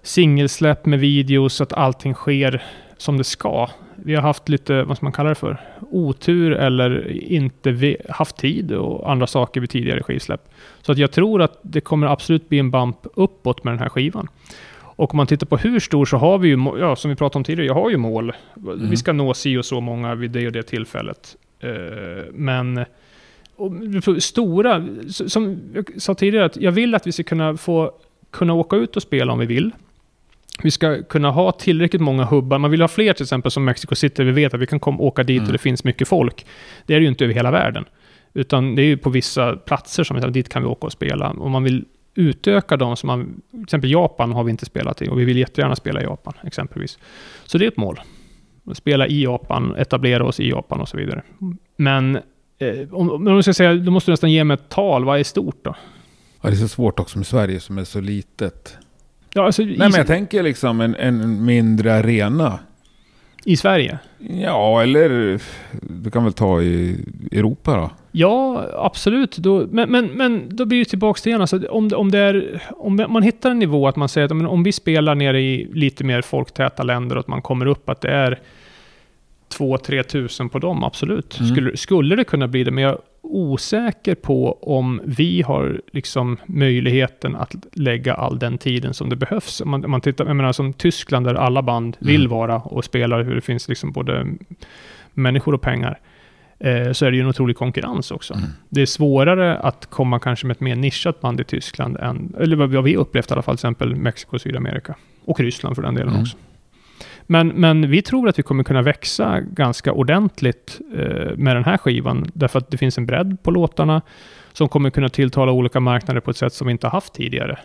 singelsläpp med videos så att allting sker som det ska. Vi har haft lite, vad ska man kalla det för, otur eller inte haft tid och andra saker vid tidigare skivsläpp. Så att jag tror att det kommer absolut bli en bump uppåt med den här skivan. Och om man tittar på hur stor så har vi ju, ja som vi pratade om tidigare, jag har ju mål. Vi ska nå si och så många vid det och det tillfället. Eh, Men stora, som jag sa tidigare, att jag vill att vi ska kunna få kunna åka ut och spela om vi vill. Vi ska kunna ha tillräckligt många hubbar. Man vill ha fler till exempel som Mexico City. Vi vet att vi kan komma, åka dit Mm. och det finns mycket folk. Det är det ju inte över hela världen. Utan det är ju på vissa platser som dit kan vi åka och spela. Om man vill utöka dem, som man, till exempel Japan har vi inte spelat i och vi vill jättegärna spela i Japan exempelvis. Så det är ett mål. Spela i Japan, etablera oss i Japan och så vidare. Men eh, om, om jag ska säga, då måste du nästan ge mig ett tal. Vad är stort då? Ja, det är så svårt också med Sverige som är så litet. Ja, alltså, Nej, men jag tänker liksom en, en mindre arena. i, I Sverige? Ja, eller du kan väl ta i Europa då? Ja, absolut. Då, men, men, men då blir det tillbaka till igen. Alltså, om, det, om, det är, om man hittar en nivå att man säger att men, om vi spelar nere i lite mer folktäta länder och att man kommer upp att det är 2-3 tusen på dem, absolut. Mm. Skulle, skulle det kunna bli det, men jag är osäker på om vi har liksom möjligheten att lägga all den tiden som det behövs. Om man, man tittar, jag menar som Tyskland där alla band Mm. vill vara och spelar, hur det finns liksom både människor och pengar, eh, så är det ju en otrolig konkurrens också. Mm. Det är svårare att komma kanske med ett mer nischat band i Tyskland än, eller vad vi upplevt i alla fall, till exempel Mexiko och Sydamerika. Och Ryssland för den delen Mm. också. Men, men vi tror att vi kommer kunna växa ganska ordentligt eh, med den här skivan, därför att det finns en bredd på låtarna som kommer kunna tilltala olika marknader på ett sätt som vi inte har haft tidigare.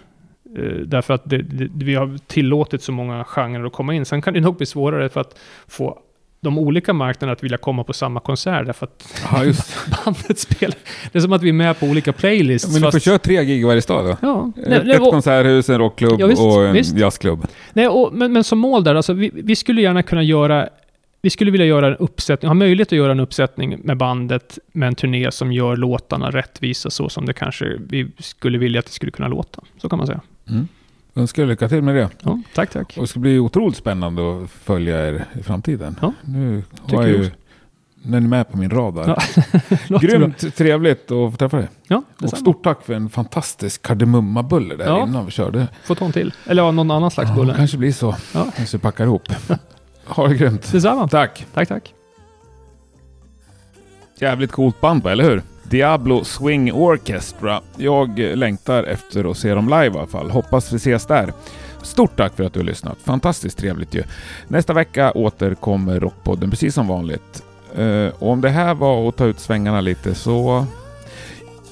Eh, därför att det, det, vi har tillåtit så många genrer att komma in. Sen kan det nog bli svårare för att få de olika marknaderna att vilja komma på samma konsert, därför att Ja, *laughs* bandet spelar. Det är som att vi är med på olika playlists. Men du får köra tre gig varje stad då? Ja, Ett, nej, nej, ett och, konserthus, en rockklubb Ja, visst, och en visst. jazzklubb. nej, och, men, men som mål där, alltså, vi, vi skulle gärna kunna göra vi skulle vilja göra en uppsättning, ha möjlighet att göra en uppsättning med bandet med en turné som gör låtarna rättvisa så som det kanske vi skulle vilja att det skulle kunna låta. Så kan man säga. Mm. Önskar er lycka till med det. Ja, tack, tack. Och det ska bli otroligt spännande att följa er i framtiden. Ja, Nu har jag ju... också. Nu är ni med på min radar. Ja, *laughs* Låter bra. Grymt trevligt att få träffa dig. Ja, Och stort tack för en fantastisk kardemummabulle där Ja. innan vi körde. Får ta en till. Eller ja, någon annan slags Ja, bulle. kanske blir så. Ja. Kanske packar ihop. *laughs* ha det grymt. Detsamma. Tack. Tack, tack. Jävligt coolt band va, eller hur? Diablo Swing Orchestra. Jag längtar efter att se dem live i alla fall. Hoppas vi ses där. Stort tack för att du har lyssnat. Fantastiskt trevligt ju. Nästa vecka återkommer Rockpodden precis som vanligt. Eh, och om det här var att ta ut svängarna lite så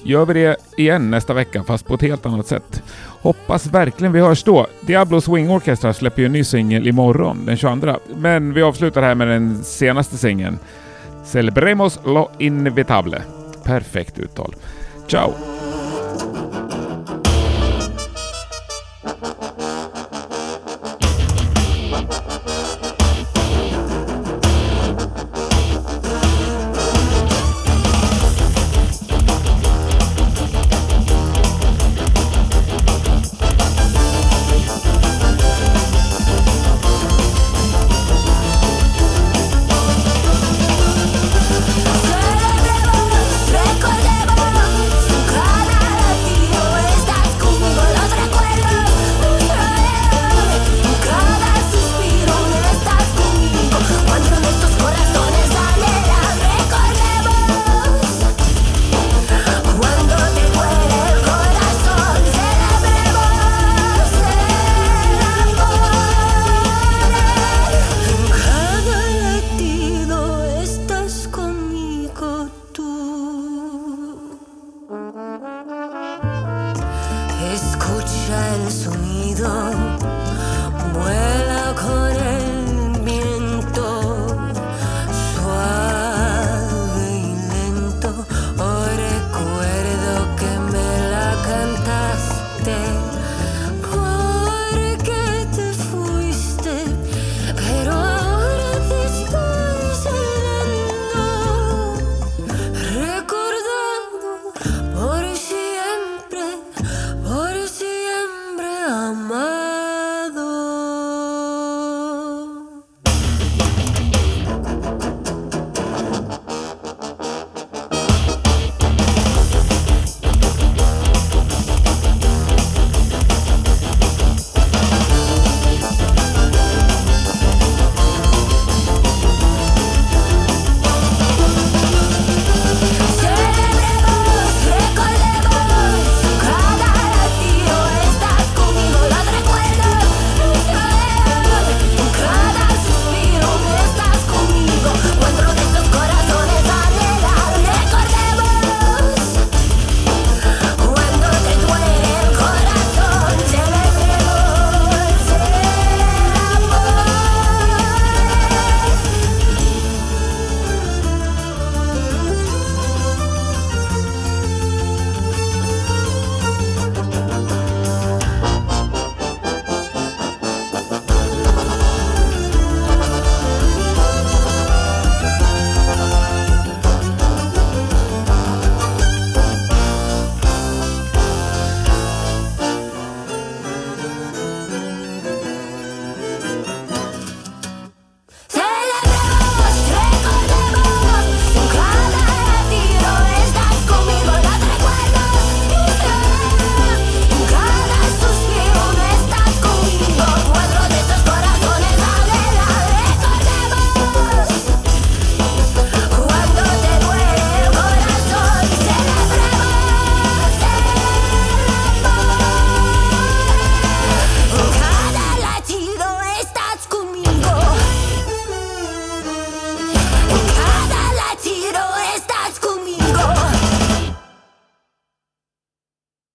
gör vi det igen nästa vecka fast på ett helt annat sätt. Hoppas verkligen vi hörs då. Diablo Swing Orchestra släpper ju en ny singel imorgon, den 22. Men vi avslutar här med den senaste singeln. Celebremos lo inevitable. Perfekt uttal. Ciao!